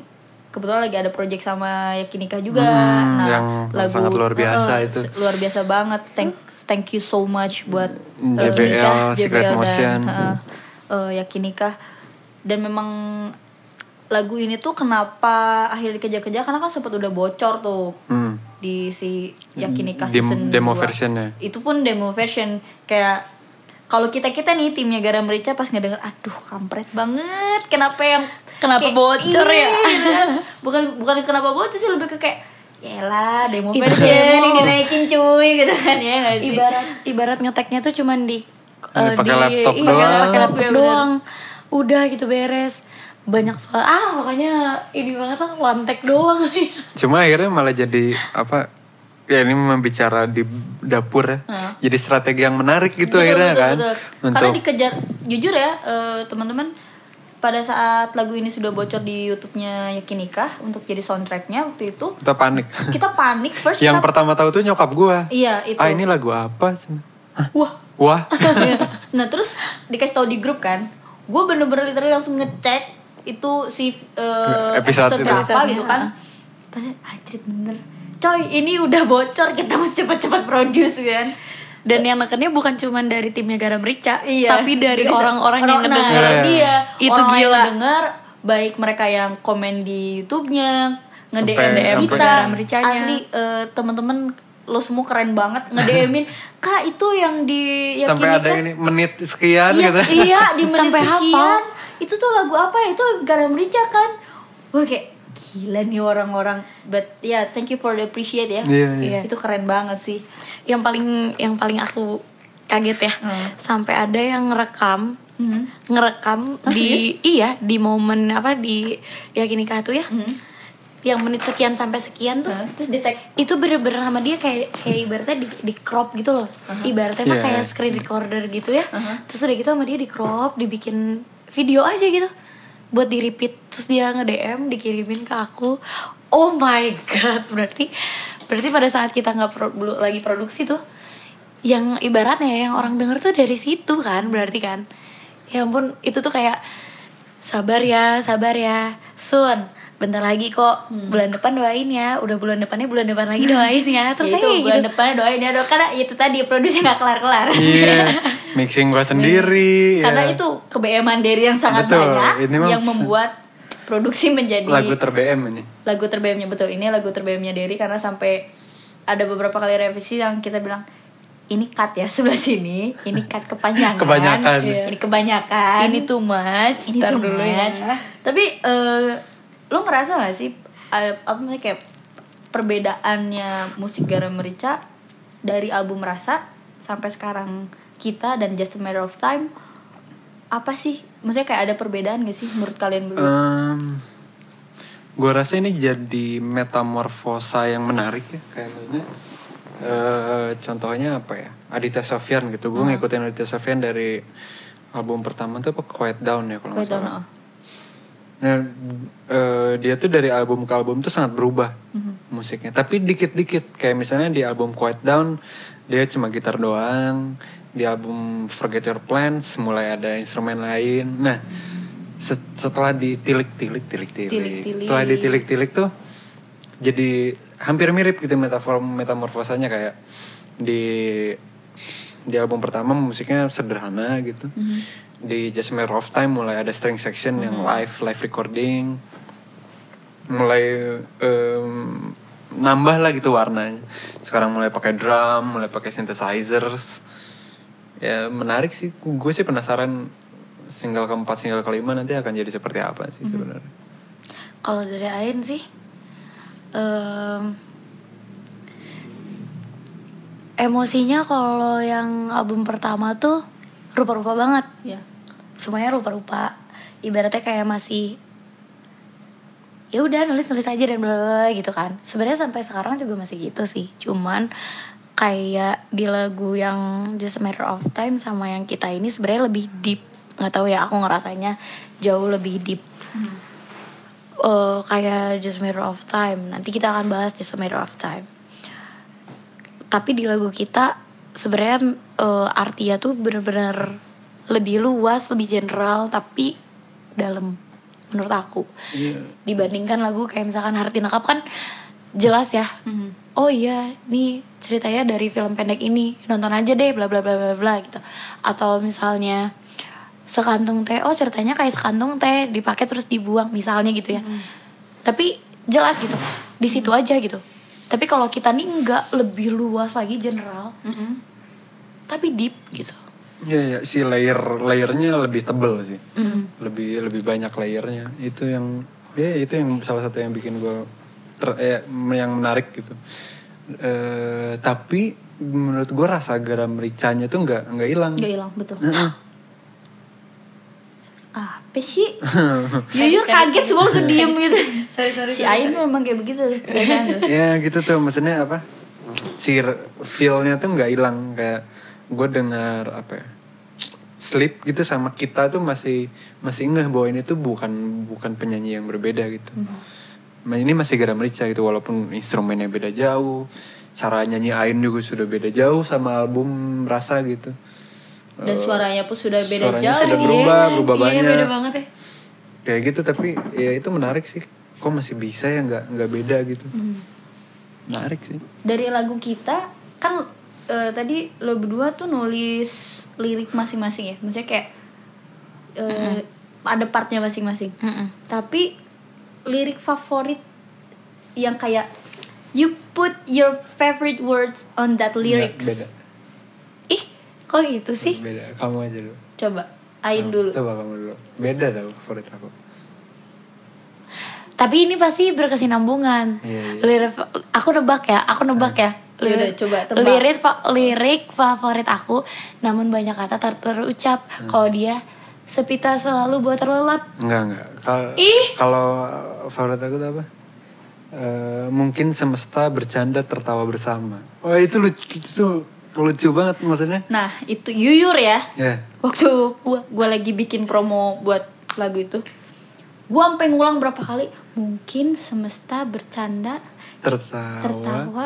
kebetulan lagi ada project sama Yakinika juga. Hmm, nah yang lagu sangat luar biasa eh, itu. luar biasa banget. Thank thank you so much buat Hmm, eh, JBL, Nikah, Secret JBL Motion. dan eh, eh, Yakinika dan memang lagu ini tuh kenapa akhirnya dikejar-kejar? Karena kan sempat udah bocor tuh. Hmm. Di si Yakinika Dem- season demo 2. versionnya. itu pun demo version kayak kalau kita kita nih timnya Garam Merica pas ngedenger aduh kampret banget kenapa yang Kenapa bocor ya? [LAUGHS] iya, bukan bukan kenapa bocor sih lebih ke kayak Yalah demo Itu version demo. ini dinaikin cuy gitu kan ya nggak sih? ibarat ibarat ngeteknya tuh cuman di eh, pakai laptop iya, doang. laptop laptop, doang udah gitu beres banyak soal ah makanya ini banget lah take doang [LAUGHS] Cuma akhirnya malah jadi apa? Ya ini membicara di dapur ya. Jadi strategi yang menarik gitu Betul, akhirnya betul, kan. betul. Untuk Karena dikejar jujur ya eh, teman-teman pada saat lagu ini sudah bocor di YouTube-nya Yakinika untuk jadi soundtracknya waktu itu kita panik. kita panik first yang kita pertama tahu tuh nyokap gua. iya itu Ah ini lagu apa? Hah? wah Wah. [LAUGHS] nah terus dikasih tahu di grup kan gue bener-bener literally langsung ngecek itu si eh, Episode episode, berapa Episodenya, gitu kan pasti anjir bener coy ini udah bocor kita mesti cepet-cepet produce kan dan yang nekennya bukan cuman dari timnya Garam Rica Iya. tapi dari orang-orang yang nah, ngedenger Iya. dia. Itu orang gila. yang denger baik mereka yang komen di YouTube-nya, nge-DM kita, sampai Garam Ricanya. asli eh, teman-teman lo semua keren banget nge-DM-in kak itu yang di yang Sampai kini ada kan ini menit sekian iya, gitu. iya di menit Sampai hafal. Itu tuh lagu apa ya itu Garam Rica kan wah kayak gila nih orang-orang but ya yeah, thank you for the appreciate ya Iya, iya. itu keren banget sih yang paling yang paling aku kaget ya Hmm. sampai ada yang ngerekam Hmm. ngerekam Oh, di iya di momen apa di yakin nikah tuh ya Hmm. yang menit sekian sampai sekian tuh Hah? terus di tag itu bener-bener sama dia kayak kayak ibaratnya di, di crop gitu loh ibaratnya mah Iya. kayak screen recorder gitu ya Uh-huh. terus udah gitu sama dia di crop dibikin video aja gitu. Buat di repeat terus dia nge DM dikirimin ke aku. Oh my god berarti berarti pada saat kita nggak pro- lagi produksi tuh yang ibaratnya ya, yang orang denger tuh dari situ kan berarti kan. Ya ampun itu tuh kayak sabar ya sabar ya Sun bentar lagi kok bulan depan doain ya udah bulan depannya bulan depan lagi doain ya [LAUGHS] terus ya itu bulan gitu depannya doain ya dok karena itu tadi produksi nggak kelar-kelar Iya, [LAUGHS] mixing gua sendiri. karena ya. itu kebeeman dari yang sangat Betul, banyak yang membuat produksi menjadi lagu ter-BM ini. lagu terbaiknya betul ini lagu terbaiknya Derry karena sampai ada beberapa kali revisi yang kita bilang ini cut ya sebelah sini ini cut kepanjangan Kebanyakan. Iya. ini kebanyakan ini too much ini Ntar too dulu ya much. tapi eh, lo ngerasa gak sih apa namanya kayak perbedaannya musik garam merica dari album rasa sampai sekarang kita dan just a matter of time apa sih? Maksudnya kayak ada perbedaan gak sih menurut kalian berdua? Em, gua rasa ini jadi metamorfosa yang menarik ya kayak maksudnya eh, contohnya apa ya? Aditya Sofyan gitu. Gue ngikutin Aditya Sofyan dari album pertama tuh apa? Quiet Down ya kalau nggak Quiet Down, oh. Nah eh, dia tuh dari album ke album tuh sangat berubah Mhm. musiknya. Tapi dikit-dikit kayak misalnya di album Quiet Down dia cuma gitar doang. Di album Forget Your Plans mulai ada instrumen lain. Nah se- setelah ditilik-tilik tilik-tilik Tilik-tilik. setelah ditilik-tilik tuh jadi hampir mirip gitu metafor metamorfosanya. Kayak di di album pertama musiknya sederhana gitu. Di Just a Matter of Time mulai ada string section yang live live recording. Mulai em, nambah lah gitu warnanya. Sekarang mulai pakai drum mulai pakai synthesizers. Ya menarik sih. Gue sih penasaran single keempat single kelima nanti akan jadi seperti apa sih sebenarnya. Kalau dari Ain sih em, emosinya kalau yang album pertama tuh rupa-rupa banget. Ya semuanya rupa-rupa. Ibaratnya kayak masih ya udah nulis nulis aja dan bla bla gitu kan. Sebenarnya sampai sekarang juga masih gitu sih. Cuman kayak di lagu yang Just a Matter of Time sama yang kita ini sebenarnya lebih deep. Nggak tahu ya aku ngerasanya jauh lebih deep. Eh, kayak Just a Matter of Time. Nanti kita akan bahas Just a Matter of Time tapi di lagu kita sebenarnya eh, artinya tuh bener-bener lebih luas lebih general tapi dalam menurut aku. Iya. dibandingkan lagu kayak misalkan Harti Nakap kan jelas ya. Oh iya nih ceritanya dari film pendek ini nonton aja deh bla bla bla bla bla gitu. Atau misalnya sekantung teh oh ceritanya kayak sekantung teh dipakai terus dibuang misalnya gitu ya. Tapi jelas gitu di situ aja gitu tapi kalau kita nih nggak lebih luas lagi general tapi deep gitu Iya, ya, si layer layernya lebih tebel sih, lebih lebih banyak layernya. Itu yang, ya itu yang salah satu yang bikin gue ter, eh, yang menarik gitu. Eh, tapi menurut gue rasa garam mericanya tuh nggak nggak hilang. nggak hilang betul Heeh. Apa sih [LAUGHS] Yuyur kaget semua langsung diem [LAUGHS] gitu si Ain tuh emang kayak begitu tuh. ya gitu tuh maksudnya apa? Si feelnya tuh nggak hilang kayak gue dengar apa ya? Sleep gitu sama kita tuh masih masih ngeh bahwa ini tuh bukan bukan penyanyi yang berbeda gitu. Nah, ini masih garam merica gitu walaupun instrumennya beda jauh, cara nyanyi Ain juga sudah beda jauh sama album Rasa gitu. Dan suaranya pun sudah beda Suaranya jauh sudah berubah, berubah iya, banyak. beda banget ya Kayak gitu tapi ya itu menarik sih. Kok masih bisa ya nggak nggak beda gitu. Menarik sih. dari lagu kita kan eh, tadi lo berdua tuh nulis lirik masing-masing ya maksudnya kayak eh, ada partnya masing-masing Mm-mm. tapi lirik favorit yang kayak you put your favorite words on that lyrics. Nggak, beda kok gitu sih? Beda kamu aja dulu. Coba, Ain dulu. coba kamu dulu. Beda tau favorit aku. Tapi ini pasti berkesinambungan. Iya, iya. lirik aku nebak ya aku nebak ya. Yaudah, Lirik- coba tebak. lirik fa- lirik favorit aku namun banyak kata tak terucap. Hmm. kalau dia sepita selalu buat terlelap. Enggak enggak. Kalau kalau favorit aku tuh apa? Eh, mungkin semesta bercanda tertawa bersama. Wah itu lucu itu lucu banget maksudnya Nah, itu Yuyur ya. ya Waktu gua, gua lagi bikin promo buat lagu itu. Gua sampai ngulang berapa kali? Mungkin semesta bercanda tertawa, tertawa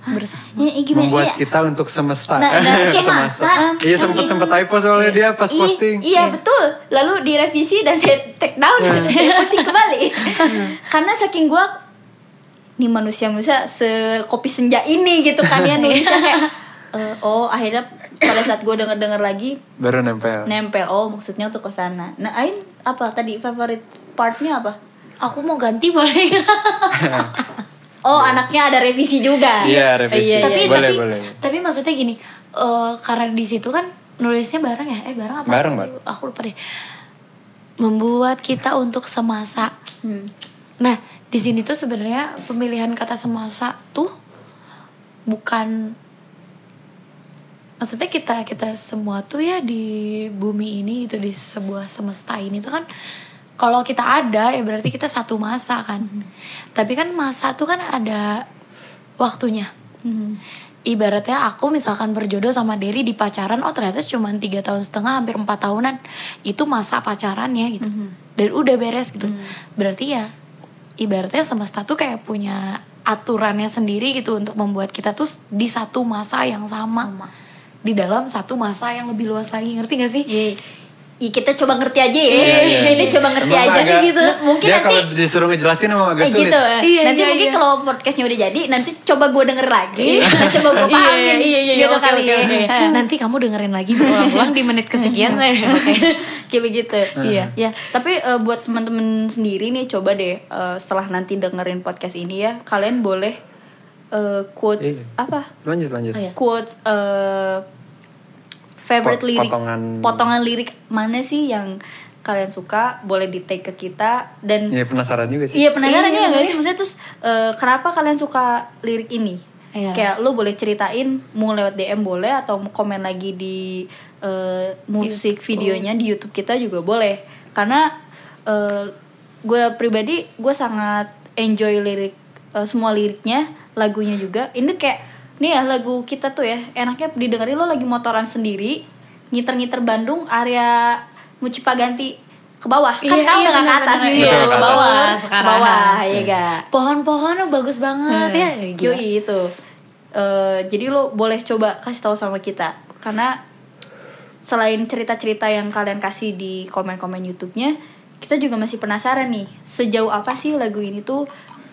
bersama Ya, eh, gimana membuat ya? kita untuk semesta Nah, nah, [LAUGHS] kayak semesta masa. iya sempet sempet typo soalnya dia pas I- posting Iya betul. Lalu direvisi dan saya take down, [LAUGHS] saya posting kembali. [LAUGHS] Karena saking gua nih manusia-manusia sekopi senja ini gitu kan ya nulisnya kayak eh, oh akhirnya pada saat gua denger-denger lagi baru nempel nempel oh maksudnya untuk ke sana. Nah, Ain apa tadi favorit partnya apa? aku mau ganti boleh [LAUGHS] Oh, anaknya ada revisi juga. Iya, revisi. Iya, iya. tapi Boleh, tapi boleh. tapi maksudnya gini eh, karena di situ kan nulisnya bareng ya eh bareng apa Bareng, bareng. aku lupa deh membuat kita untuk semasa Hmm. nah di sini tuh sebenarnya pemilihan kata semasa tuh bukan maksudnya kita kita semua tuh ya di bumi ini gitu di sebuah semesta ini tuh kan kalau kita ada ya berarti kita satu masa kan. Tapi kan masa tuh kan ada waktunya. Hmm. ibaratnya aku misalkan berjodoh sama Derry di pacaran oh ternyata cuma tiga tahun setengah hampir empat tahunan. Itu masa pacarannya gitu. Dan udah beres gitu. Berarti ya ibaratnya semesta tuh kayak punya aturannya sendiri gitu untuk membuat kita tuh di satu masa yang sama, Sama. Di dalam satu masa yang lebih luas lagi ngerti gak sih Iya. Ih, kita coba ngerti aja ya. Iya, iya. Kita coba ngerti Emang aja agak- gitu. Mungkin dia nanti kalau disuruh ngejelasin emang agak Eh sulit gitu. Iya, nanti iya, mungkin iya. kalau podcastnya udah jadi, nanti coba gue denger lagi, kita coba gue Iya, pahamin. iya, iya, gitu oke, kali oke, ya. oke. Nanti kamu dengerin lagi berulang-ulang di menit kesekian saya. [LAUGHS] Kayak begitu. Iya. Ya, tapi eh, buat teman-teman sendiri nih coba deh eh, setelah nanti dengerin podcast ini ya, kalian boleh eh, quote Iya. apa? lanjut lanjut Oh, iya. Quotes eh, favorite Pot- lirik potongan- potongan lirik mana sih yang kalian suka boleh di tag ke kita dan ya penasaran juga sih Iya penasaran Iya, ya nggak iya. sih maksudnya terus eh, kenapa kalian suka lirik ini? Iya. Kayak lu boleh ceritain mau lewat DM boleh atau mau komen lagi di eh, musik videonya di YouTube kita juga boleh. Karena gue pribadi gue sangat enjoy lirik eh, semua liriknya, lagunya juga. Ini kayak nih ya lagu kita tuh ya enaknya didengerin lo lagi motoran sendiri ngiter-ngiter Bandung area Mucipaganti ke bawah kan Iya, kamu iya, nggak ke atas gitu iya. ke bawah ke bawah ya gak Pohon-pohonnya bagus banget ya. Gila. Yoi itu Eh, jadi lo boleh coba kasih tahu sama kita karena selain cerita-cerita yang kalian kasih di komen-komen YouTube-nya kita juga masih penasaran nih sejauh apa sih lagu ini tuh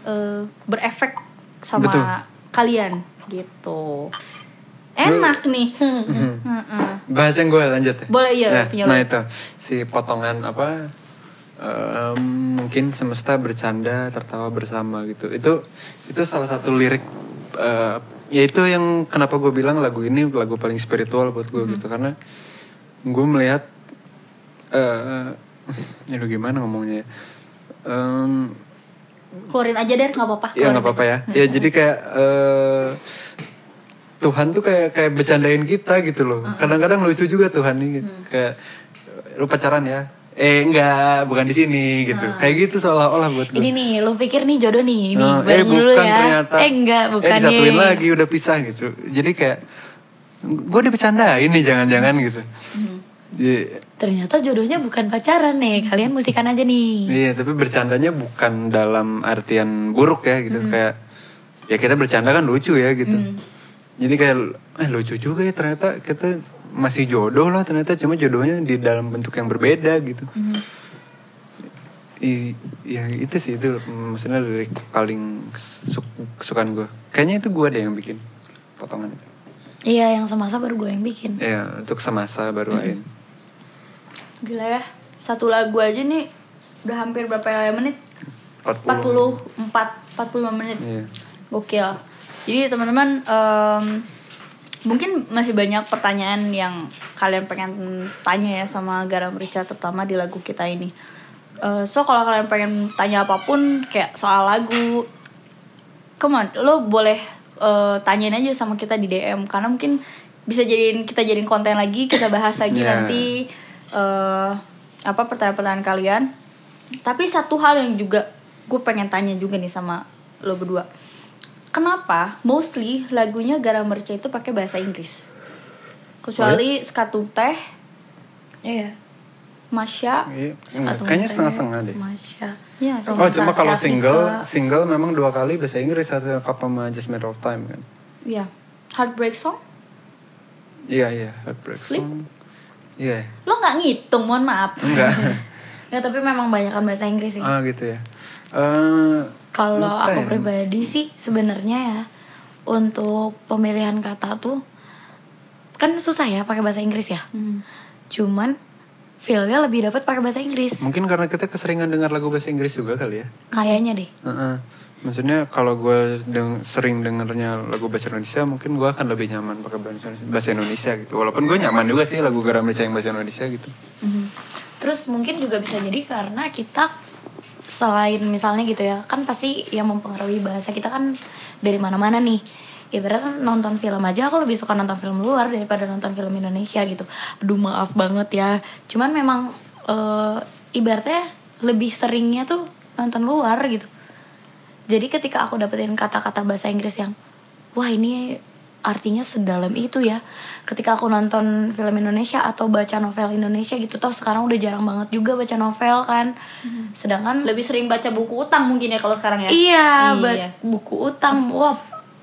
eh, berefek sama Betul. kalian gitu enak nih Mhm. Heeh. bahas yang gue lanjut ya Boleh, iya, nah, punya nah itu si potongan apa em, mungkin semesta bercanda tertawa bersama gitu itu itu salah satu lirik eh, ya itu yang kenapa gue bilang lagu ini lagu paling spiritual buat gue Hmm. gitu karena gue melihat eh [LAUGHS] aduh gimana ngomongnya ya Em, keluarin aja deh nggak apa-apa. Ya nggak apa-apa ya. Ya jadi kayak eh, Tuhan tuh kayak kayak bercandain kita gitu loh. Kadang-kadang lucu juga Tuhan nih gitu. kayak lu pacaran ya? Eh enggak bukan di sini gitu. Kayak gitu seolah-olah buat gue Ini nih, lu pikir nih jodoh nih, ini Oh, bareng dulu ya. ternyata. Eh enggak, bukan eh disatuin nih. lagi udah pisah gitu. Jadi kayak gue dibercandain nih jangan-jangan gitu. Hmm. Iya, Ternyata jodohnya bukan pacaran nih, kalian musikan aja nih. Iya, tapi bercandanya bukan dalam artian buruk ya gitu. Kayak ya kita bercanda kan lucu ya gitu. Jadi kayak eh lucu juga ya ternyata kita masih jodoh loh ternyata cuma jodohnya di dalam bentuk yang berbeda gitu. I, ya itu sih itu maksudnya lirik paling kesuk- kesukaan gue. Kayaknya itu gue deh yang bikin potongan itu. Iya, yang semasa baru gue yang bikin. Ya untuk semasa baru lain. Gila ya satu lagu aja nih udah hampir berapa menit 40. 44 45 menit Iya. Gokil. Jadi teman-teman em, mungkin masih banyak pertanyaan yang kalian pengen tanya ya sama Garam Rica terutama di lagu kita ini. Eh, so kalau kalian pengen tanya apa pun kayak soal lagu, come on, lo boleh eh, tanyain aja sama kita di DM karena mungkin bisa jadiin kita jadiin konten lagi kita bahas lagi Yeah. nanti eh apa pertanyaan-pertanyaan kalian. Tapi satu hal yang juga gue pengen tanya juga nih sama lo berdua. Kenapa mostly lagunya Garam Merca itu pakai bahasa Inggris? Kecuali Skatung Teh, Iya. Masya, Iya, kayaknya setengah-setengah deh. Masya. ya, Oh cuma kalau single single memang dua kali bahasa Inggris satu cup sama Just Matter of Time kan. Iya. Heartbreak Song? Iya iya Heartbreak Sleep? Song. Iya Lo nggak ngitung, mohon maaf. enggak. [LAUGHS] Ya tapi memang banyak kan bahasa Inggris sih. ah gitu ya. Eh Kalau aku pribadi sih sebenarnya ya untuk pemilihan kata tuh kan susah ya pakai bahasa Inggris ya. Hmm. Cuman feelnya lebih dapat pakai bahasa Inggris. mungkin karena kita keseringan dengar lagu bahasa Inggris juga kali ya. Kayaknya deh. Heeh. Maksudnya kalau gue deng sering dengernya lagu bahasa Indonesia, mungkin gue akan lebih nyaman pakai bahasa Indonesia gitu. Walaupun gue nyaman juga sih lagu Garam Rica yang bahasa Indonesia gitu. Mhm. Terus mungkin juga bisa jadi karena kita selain misalnya gitu ya, kan pasti yang mempengaruhi bahasa kita kan dari mana-mana nih. Ibaratnya nonton film aja aku lebih suka nonton film luar daripada nonton film Indonesia gitu. Aduh maaf banget ya. Cuman memang eh, ibaratnya lebih seringnya tuh nonton luar gitu. Jadi ketika aku dapetin kata-kata bahasa Inggris yang wah ini artinya sedalam itu ya. Ketika aku nonton film Indonesia atau baca novel Indonesia gitu toh sekarang udah jarang banget juga baca novel kan. Sedangkan Lebih sering baca buku utang mungkin ya kalau sekarang ya. Iya, Iya. buku utang, wah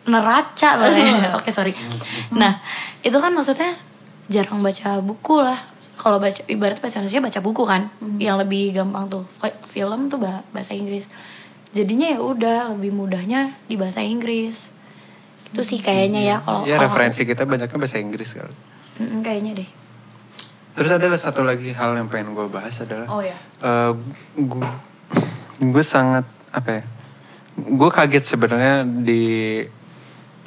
neraca banget. [LAUGHS] [LAUGHS] Oke sorry. Nah itu kan maksudnya jarang baca buku lah. Kalau baca ibarat bahasa Indonesia baca buku kan, yang lebih gampang tuh Fi- film tuh bah- bahasa Inggris. Jadinya ya udah lebih mudahnya di bahasa Inggris. Itu sih kayaknya ya kalau ya referensi kita banyaknya bahasa Inggris kali. Mm, kayaknya deh. Terus ada satu lagi hal yang pengen gue bahas adalah Oh ya. gue gue sangat apa ya gue kaget sebenarnya di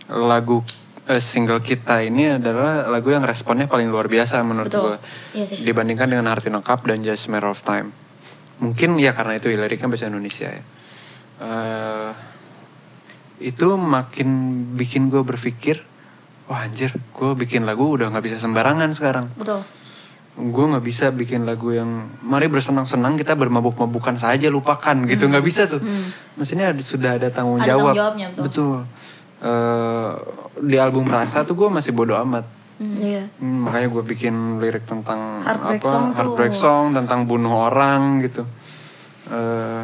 lagu eh, single kita ini adalah lagu yang responnya paling luar biasa menurut gue Iya sih. dibandingkan dengan Heart in a Cup dan Just Matter of Time mungkin ya karena itu liriknya bahasa Indonesia ya Eh, itu makin bikin gue berpikir wah anjir gue bikin lagu udah nggak bisa sembarangan sekarang. Betul. gue nggak bisa bikin lagu yang mari bersenang-senang kita bermabuk-mabukan saja lupakan gitu. Nggak bisa tuh. Maksudnya ada, sudah ada tanggung Ada jawab. tanggung jawabnya, betul. Eh, di album rasa tuh gue masih bodoh amat. Iya. Hmm, makanya gue bikin lirik tentang Heartbreak apa song tuh. heartbreak song tentang bunuh orang gitu. Eh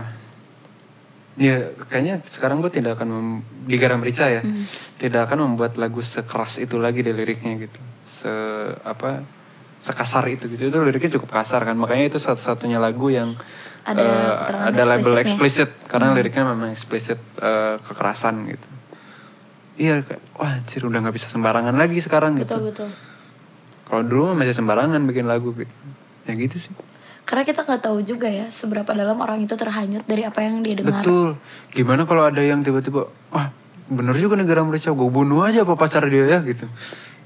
ya kayaknya sekarang gue tidak akan mem- di garam rica ya Hmm. tidak akan membuat lagu sekeras itu lagi di liriknya gitu se apa sekasar itu gitu itu liriknya cukup kasar kan makanya itu satu-satunya lagu yang Ada keterangan ada label explicit karena liriknya memang explicit eh, kekerasan gitu iya wah anjir udah nggak bisa sembarangan lagi sekarang gitu Betul betul. kalau dulu masih sembarangan bikin lagu gitu. Ya gitu sih. Karena kita nggak tahu juga ya seberapa dalam orang itu terhanyut dari apa yang dia dengar. Betul. Gimana kalau ada yang tiba-tiba, wah bener juga negara mereka, gue bunuh aja apa pacar dia ya gitu.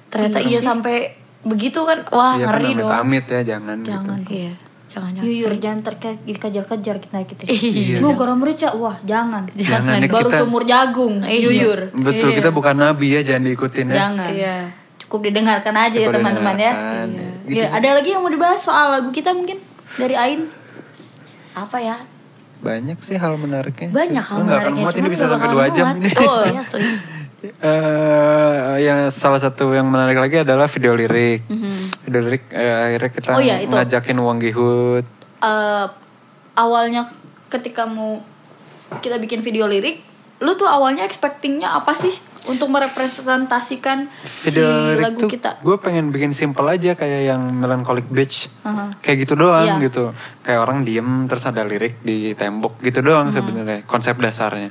Ternyata iya sampai begitu kan, wah Iya kan ngeri dong. amit ya jangan, Jangan, gitu. iya. Jangan, jangan. Yuyur jangan terkait dikejar-kejar kita gitu. [LAUGHS] Iya, Lu garam merica, wah jangan. Jangan, ya, Baru kita- sumur jagung, Iya. yuyur. Betul, kita bukan nabi ya jangan diikutin ya. Jangan. Iya. Cukup didengarkan aja ya Cukup teman-teman ya. Iya. ya. Gitu Ya, ada lagi yang mau dibahas soal lagu kita mungkin dari Ain? Apa ya? Banyak sih hal menariknya. Banyak hal menariknya. muat ini bisa nggak sampai dua jam ini. Oh, iya. [LAUGHS] Eh, yang salah satu yang menarik lagi adalah video lirik. Video lirik eh, akhirnya kita. Oh iya, itu. ngajakin Wang Gihut. Eh, awalnya ketika mau kita bikin video lirik, lu tuh awalnya expectingnya apa sih untuk merepresentasikan si video lirik lagu tuh kita? gue pengen bikin simple aja kayak yang Melancholic Beach Aha. kayak gitu doang Iya. gitu kayak orang diem terus ada lirik di tembok gitu doang sebenarnya konsep dasarnya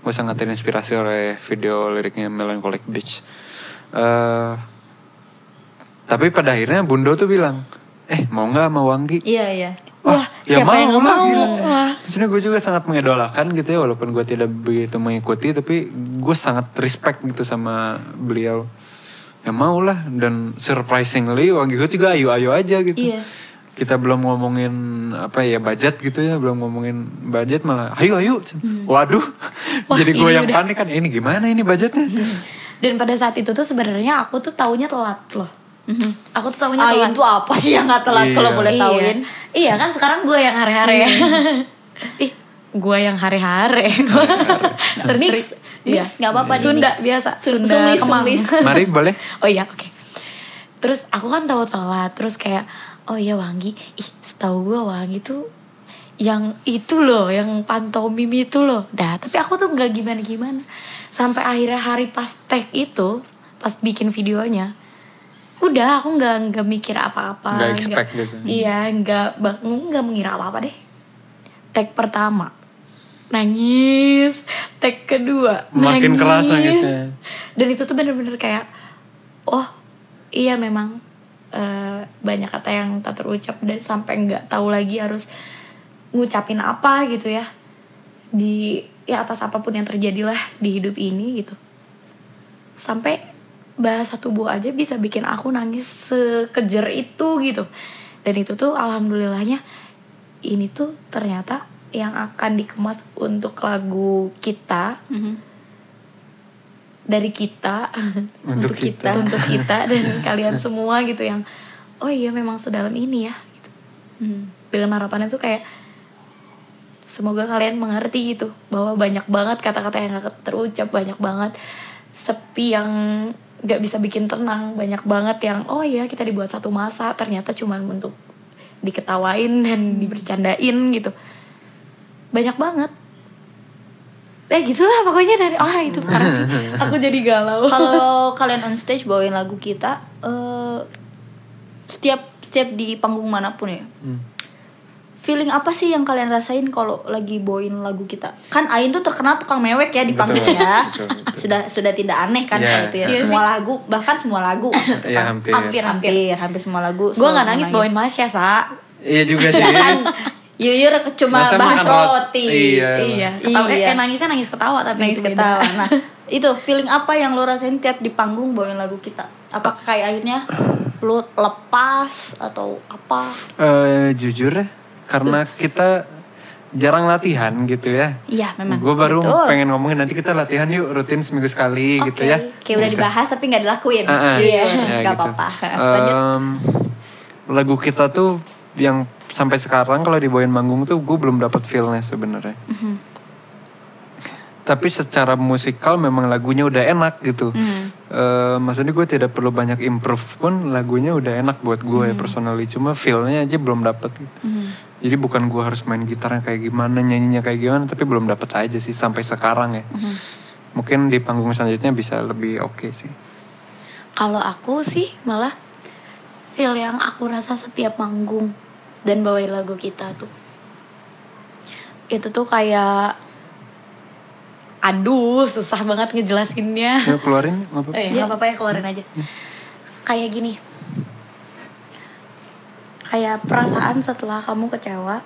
gue sangat terinspirasi oleh video liriknya Melancholic Beach Eh, tapi pada akhirnya Bundo tuh bilang eh mau nggak sama Wanggi Iya iya. Wah, ya Siapa yang mau nggak lah mau? gila. Wah. Maksudnya gue juga sangat mengidolakan gitu ya walaupun gue tidak begitu mengikuti tapi gue sangat respect gitu sama beliau. Ya mau lah dan surprisingly Wang Giho juga ayo-ayo aja gitu. Iya. Kita belum ngomongin apa ya budget gitu ya, belum ngomongin budget malah ayo ayo. Waduh. Wah, Jadi gue yang udah. panik kan ini gimana ini budgetnya? Dan pada saat itu tuh sebenarnya aku tuh taunya telat loh. Mhm. Aku tuh taunya Ain telat. tuh apa sih yang nggak telat Iya. kalau boleh iya. tauin? Iya kan sekarang gue yang hare-hare. [LAUGHS] Ih, gue yang. Seri-seri. [LAUGHS] Mix, Iya. mix nggak apa-apa di Sunda mix. biasa. Sun- Sunda sunglis, Kemang. sunglis. [LAUGHS] Mari boleh. oh iya, oke. Terus aku kan tahu telat, terus kayak oh iya Wangi, ih setahu gue Wangi tuh yang itu loh, yang pantomim itu loh. Dah, tapi aku tuh nggak gimana-gimana. Sampai akhirnya hari pas tag itu, pas bikin videonya, udah aku nggak nggak mikir apa-apa. Nggak expect gitu. Iya, nggak bak- nggak mengira apa-apa deh. Tag pertama nangis, tag kedua Makin nangis. keras nangisnya. Dan itu tuh bener-bener kayak, oh iya memang eh, banyak kata yang tak terucap dan sampai nggak tahu lagi harus ngucapin apa gitu ya di ya atas apa pun yang terjadi lah di hidup ini gitu. Sampai bahasa tubuh aja bisa bikin aku nangis sekejer itu gitu. Dan itu tuh alhamdulillahnya ini tuh ternyata yang akan dikemas untuk lagu kita Mhm. dari kita Untuk kita. untuk kita [LAUGHS] dan kalian semua gitu yang oh iya memang sedalam ini ya gitu. Mhm. dengan harapannya tuh kayak semoga kalian mengerti gitu bahwa banyak banget kata-kata yang gak terucap banyak banget sepi yang gak bisa bikin tenang. Banyak banget yang oh iya kita dibuat satu masa ternyata cuman untuk diketawain dan dibercandain gitu. Banyak banget. Eh gitulah pokoknya dari oh itu [LAUGHS] parah sih. Aku jadi galau. Kalau [LAUGHS] kalian on stage bawain lagu kita, eh, setiap setiap di panggung mana pun ya, Hmm. Feeling apa sih yang kalian rasain kalau lagi bawain lagu kita? Kan Ain tuh terkenal tukang mewek ya di panggung ya. betul, betul. Sudah sudah tidak aneh kan kalau itu ya. Iya semua lagu bahkan semua lagu [LAUGHS] gitu Iya kan. hampir. hampir hampir hampir hampir semua lagu. gue nggak nangis menangis. bawain Masya sa Iya juga sih. [LAUGHS] kan Yuyur cuma Masa bahas roti? Iya. iya ketawa Iya. eh, nangisnya nangis ketawa tapi nangis itu beda. ketawa. [LAUGHS] Nah, itu feeling apa yang lo rasain tiap di panggung bawain lagu kita? Apakah kayak akhirnya lo lepas atau apa? Eh, jujur ya, karena kita jarang latihan gitu ya. Iya, memang. Gue baru Betul. pengen ngomongin nanti kita latihan yuk rutin seminggu sekali gitu ya. Kayak udah dibahas tapi nggak dilakuin. Ah, ah. Iya, Ya, nggak gitu. apa-apa. [LAUGHS] [LAUGHS] Lanjut. Em, lagu kita tuh yang sampai sekarang kalau dibawain manggung tuh gue belum dapat feelnya sebenarnya. Mhm. Tapi secara musikal memang lagunya udah enak gitu. Mhm. Eh, maksudnya gue tidak perlu banyak improve pun lagunya udah enak buat gue Mhm. ya personally. Cuma feelnya aja belum dapet. Gitu. Jadi bukan gue harus main gitarnya kayak gimana, nyanyinya kayak gimana, tapi belum dapet aja sih sampai sekarang ya. Mhm. Mungkin di panggung selanjutnya bisa lebih oke sih. kalau aku sih malah feel yang aku rasa setiap manggung dan bawain lagu kita tuh itu tuh kayak aduh susah banget ngejelasinnya Yuk keluarin nggak apa-apa. Eh, nggak apa-apa ya keluarin aja. Kayak gini. Kayak perasaan setelah kamu kecewa,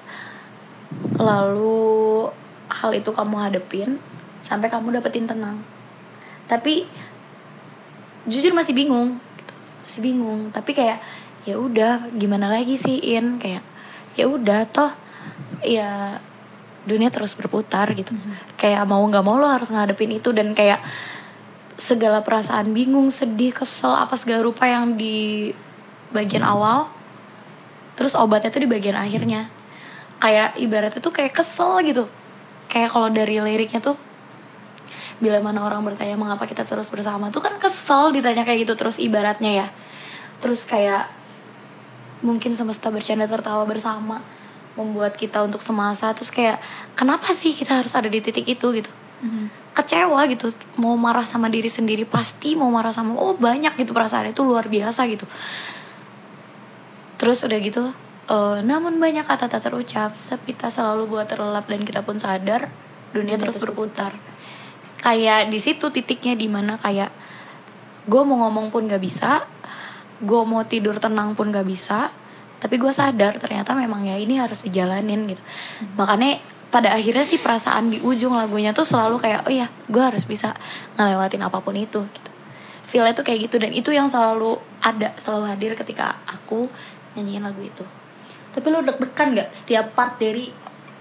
lalu hal itu kamu hadepin sampai kamu dapetin tenang. Tapi jujur masih bingung, gitu. masih bingung. Tapi kayak ya udah, gimana lagi sih In? Kayak ya udah toh, ya dunia terus berputar gitu. Kayak mau nggak mau lo harus ngadepin itu dan kayak segala perasaan bingung, sedih, kesel, apa segala rupa yang di bagian awal, terus obatnya tuh di bagian akhirnya. Kayak ibaratnya tuh kayak kesel gitu. Kayak kalau dari liriknya tuh bila mana orang bertanya mengapa kita terus bersama tuh kan kesel ditanya kayak gitu terus ibaratnya ya. Terus kayak mungkin semesta bercanda tertawa bersama membuat kita untuk semasa terus kayak kenapa sih kita harus ada di titik itu gitu. Kecewa gitu mau marah sama diri sendiri pasti mau marah sama oh banyak gitu perasaan itu luar biasa gitu. Terus udah gitu eh, namun banyak kata tak terucap sepi tak selalu buat terlelap dan kita pun sadar dunia terus berputar. Kayak di situ titiknya di mana kayak gue mau ngomong pun gak bisa gue mau tidur tenang pun gak bisa tapi gue sadar ternyata memang ya ini harus dijalanin gitu. Makanya pada akhirnya sih perasaan di ujung lagunya tuh selalu kayak oh ya gue harus bisa ngelewatin apa pun itu gitu. Feelnya tuh kayak gitu dan itu yang selalu ada selalu hadir ketika aku nyanyiin lagu itu. Tapi lu deg-degan gak setiap part dari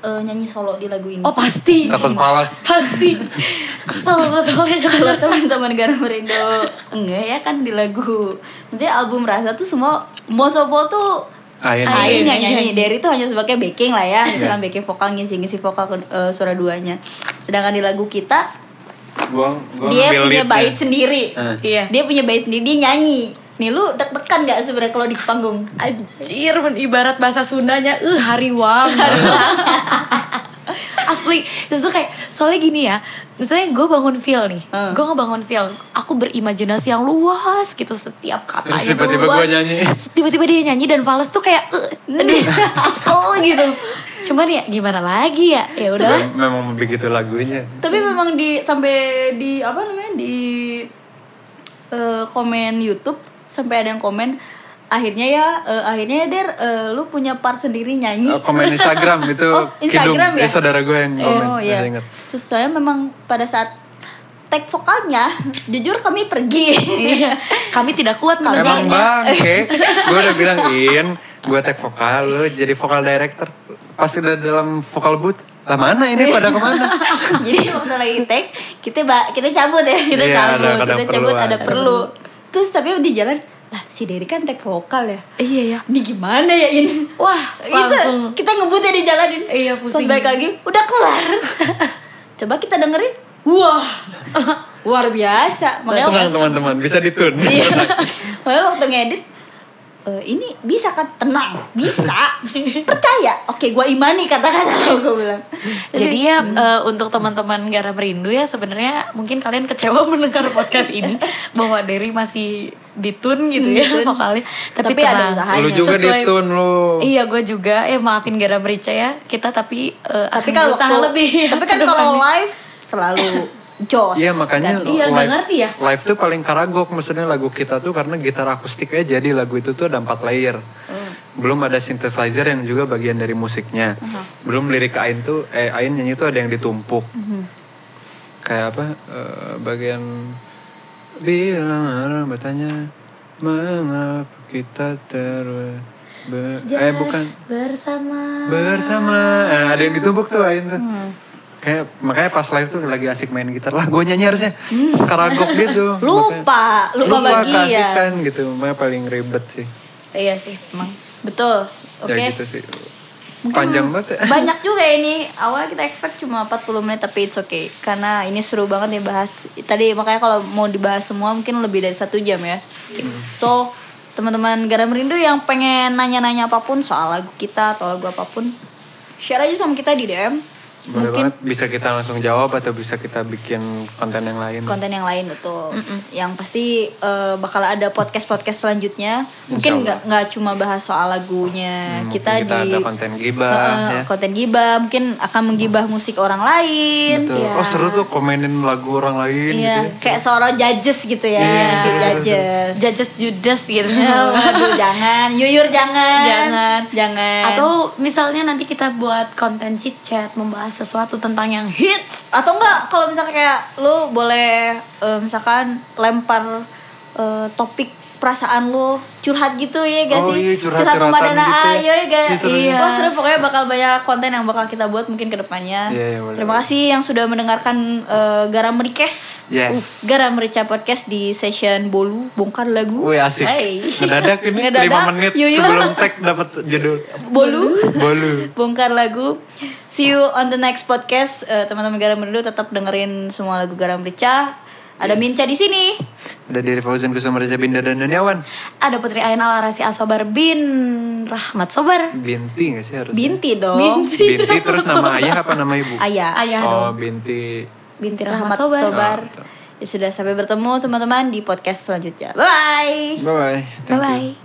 eh, nyanyi solo di lagu ini? oh pasti. Takut falas. pasti. Kesel gue soalnya. [LAUGHS] Kalau teman-teman Garam Merindo enggak ya kan di lagu. Maksudnya album Rasa tuh semua all tuh Ain. Ain yang Ain. nyanyi Derry tuh hanya sebagai backing lah ya Iya. Misalkan backing vokal ngisi-ngisi vokal ke- eh, suara duanya sedangkan di lagu kita Gua, gua dia punya bait sendiri. Iya. dia punya bait sendiri dia nyanyi nih lu deg-degan gak sebenarnya kalau di panggung Anjir, ibarat bahasa Sundanya, eh hariwang. [LAUGHS] [LAUGHS] Asli, itu tuh kayak soalnya gini ya, misalnya gue bangun feel nih, Hmm. gue ngebangun feel, aku berimajinasi yang luas gitu setiap katanya Terus tiba-tiba gua nyanyi. Tiba-tiba dia nyanyi dan Fales tuh kayak, eh, aduh, [LAUGHS] kesel gitu. Cuman ya gimana lagi ya, ya udah. Memang begitu lagunya. tapi memang di sampai di apa namanya di eh, komen YouTube sampai ada yang komen akhirnya ya eh, akhirnya ya Der eh, lu punya part sendiri nyanyi Oh, komen Instagram [LAUGHS] itu Oh, Instagram Kidum. ya? Eh, saudara gue yang komen. Oh masih iya. ingat. Terus saya memang pada saat tag vokalnya, jujur kami pergi. Iya, kami tidak kuat Emang mendengarnya. bangke, gue udah bilang In, gue tag vokal lu jadi vokal director. Pas udah dalam vokal booth, lah mana ini pada ke mana? [LAUGHS] Jadi waktu lagi tag, kita ba- kita cabut ya, kita Iya, cabut, ada- kita perlu cabut ada ada. perlu. Terus tapi di jalan, lah si Derry kan tag vokal ya. Iya ya. Ini gimana ya In? Wah, itu langsung. kita ngebut ya di jalanin. Iya, Pas pusing. balik lagi, udah kelar. [LAUGHS] Coba kita dengerin. Wah, [LAUGHS] luar biasa. Makanya Tenang teman-teman, bisa ditun. Iya. [LAUGHS] Makanya waktu ngedit "Eh, ini bisa kan tenang bisa [LAUGHS] percaya oke gua imani kata-kata lo gue bilang [LAUGHS] Jadi ya eh, untuk teman-teman Garam Rindu ya sebenarnya mungkin kalian kecewa [LAUGHS] mendengar podcast ini bahwa Derry masih ditun gitu ya Ditun. vokalnya. Tapi, Tapi ada tenang. usahanya. Lu juga Sesuai- ditun lu. Iya gue juga ya maafin Garam Rica ya kita tapi eh, tapi kan waktu lebih tapi kan kalau live selalu jos Iya makanya kan? Iya, live, ngerti ya. live tuh paling karagok maksudnya lagu kita tuh karena gitar akustik aja jadi lagu itu tuh ada empat layer. Hmm. Belum ada synthesizer yang juga bagian dari musiknya. Belum lirik Ain tuh eh Ain nyanyi tuh ada yang ditumpuk. Hmm. Kayak apa? eh, bagian bilang orang bertanya mengapa kita terus ber- eh bukan bersama bersama Eh, ada yang ditumpuk tuh Ain tuh. Hmm. Kayak makanya pas live tuh lagi asik main gitar lah. Gue nyanyi harusnya. Karagok gitu. Hmm. [LAUGHS] lupa Makanya- lupa, bagi ya keasikan gitu. Makanya paling ribet sih. Iya sih emang. Betul. Oke. ya gitu sih. Panjang banget ya. banyak juga ini. Awalnya kita expect cuma 40 menit tapi it's okay. Karena ini seru banget nih bahas. Tadi makanya kalau mau dibahas semua mungkin lebih dari satu jam ya. So teman-teman garam rindu yang pengen nanya-nanya apa pun soal lagu kita atau lagu apa pun share aja sama kita di DM boleh mungkin banget bisa kita langsung jawab atau bisa kita bikin konten yang lain konten yang lain betul yang pasti eh, bakal ada podcast podcast selanjutnya mungkin nggak nggak cuma bahas soal lagunya Hmm, kita, kita di ada konten gibah Eh, ya konten gibah mungkin akan menggibah musik orang lain Betul. Iya. oh seru tuh komenin lagu orang lain Iya, gitu ya. kayak seorang judges gitu ya, Iya. kayak judges. Judges Judas gitu Ya, [LAUGHS] waduh, jangan, yuyur jangan, Jangan. jangan. atau misalnya nanti kita buat konten chit chat membahas sesuatu tentang yang hits. Atau enggak kalau misalnya kayak lu boleh eh, misalkan lempar eh, topik perasaan lu curhat gitu ya gak Oh sih? iya, curhat-curhatan pemadana gitu ya. ayo ya gak? Iya, seru. Wah seru pokoknya bakal banyak konten yang bakal kita buat mungkin ke depannya. Iya, iya, boleh, terima kasih yang sudah mendengarkan eh, Garam Request Yes. Garam Merica Podcast di session Bolu bongkar lagu. Wih asik. Hey. Ngedadak ini Ngedadak, 5 menit yuyur. sebelum tag dapat judul. Bolu. Bolu. Bongkar lagu. See you on the next podcast. Eh, teman-teman Garam Rindu tetap dengerin semua lagu Garam Rica. Ada Minca di sini. Ada dari Fauzan Kusuma Reza Binda dan Daniawan ada Putri Aina Larasi Asobar bin Rahmat Sobar Binti gak sih harusnya? Binti dong. Binti. Binti terus nama ayah apa nama ibu? Ayah. Ayah oh, dong Binti. Binti Rahmat Rahmat Sobar, Sobar. Oh, betul. Ya sudah sampai bertemu teman-teman di podcast selanjutnya. Bye. Bye bye. bye bye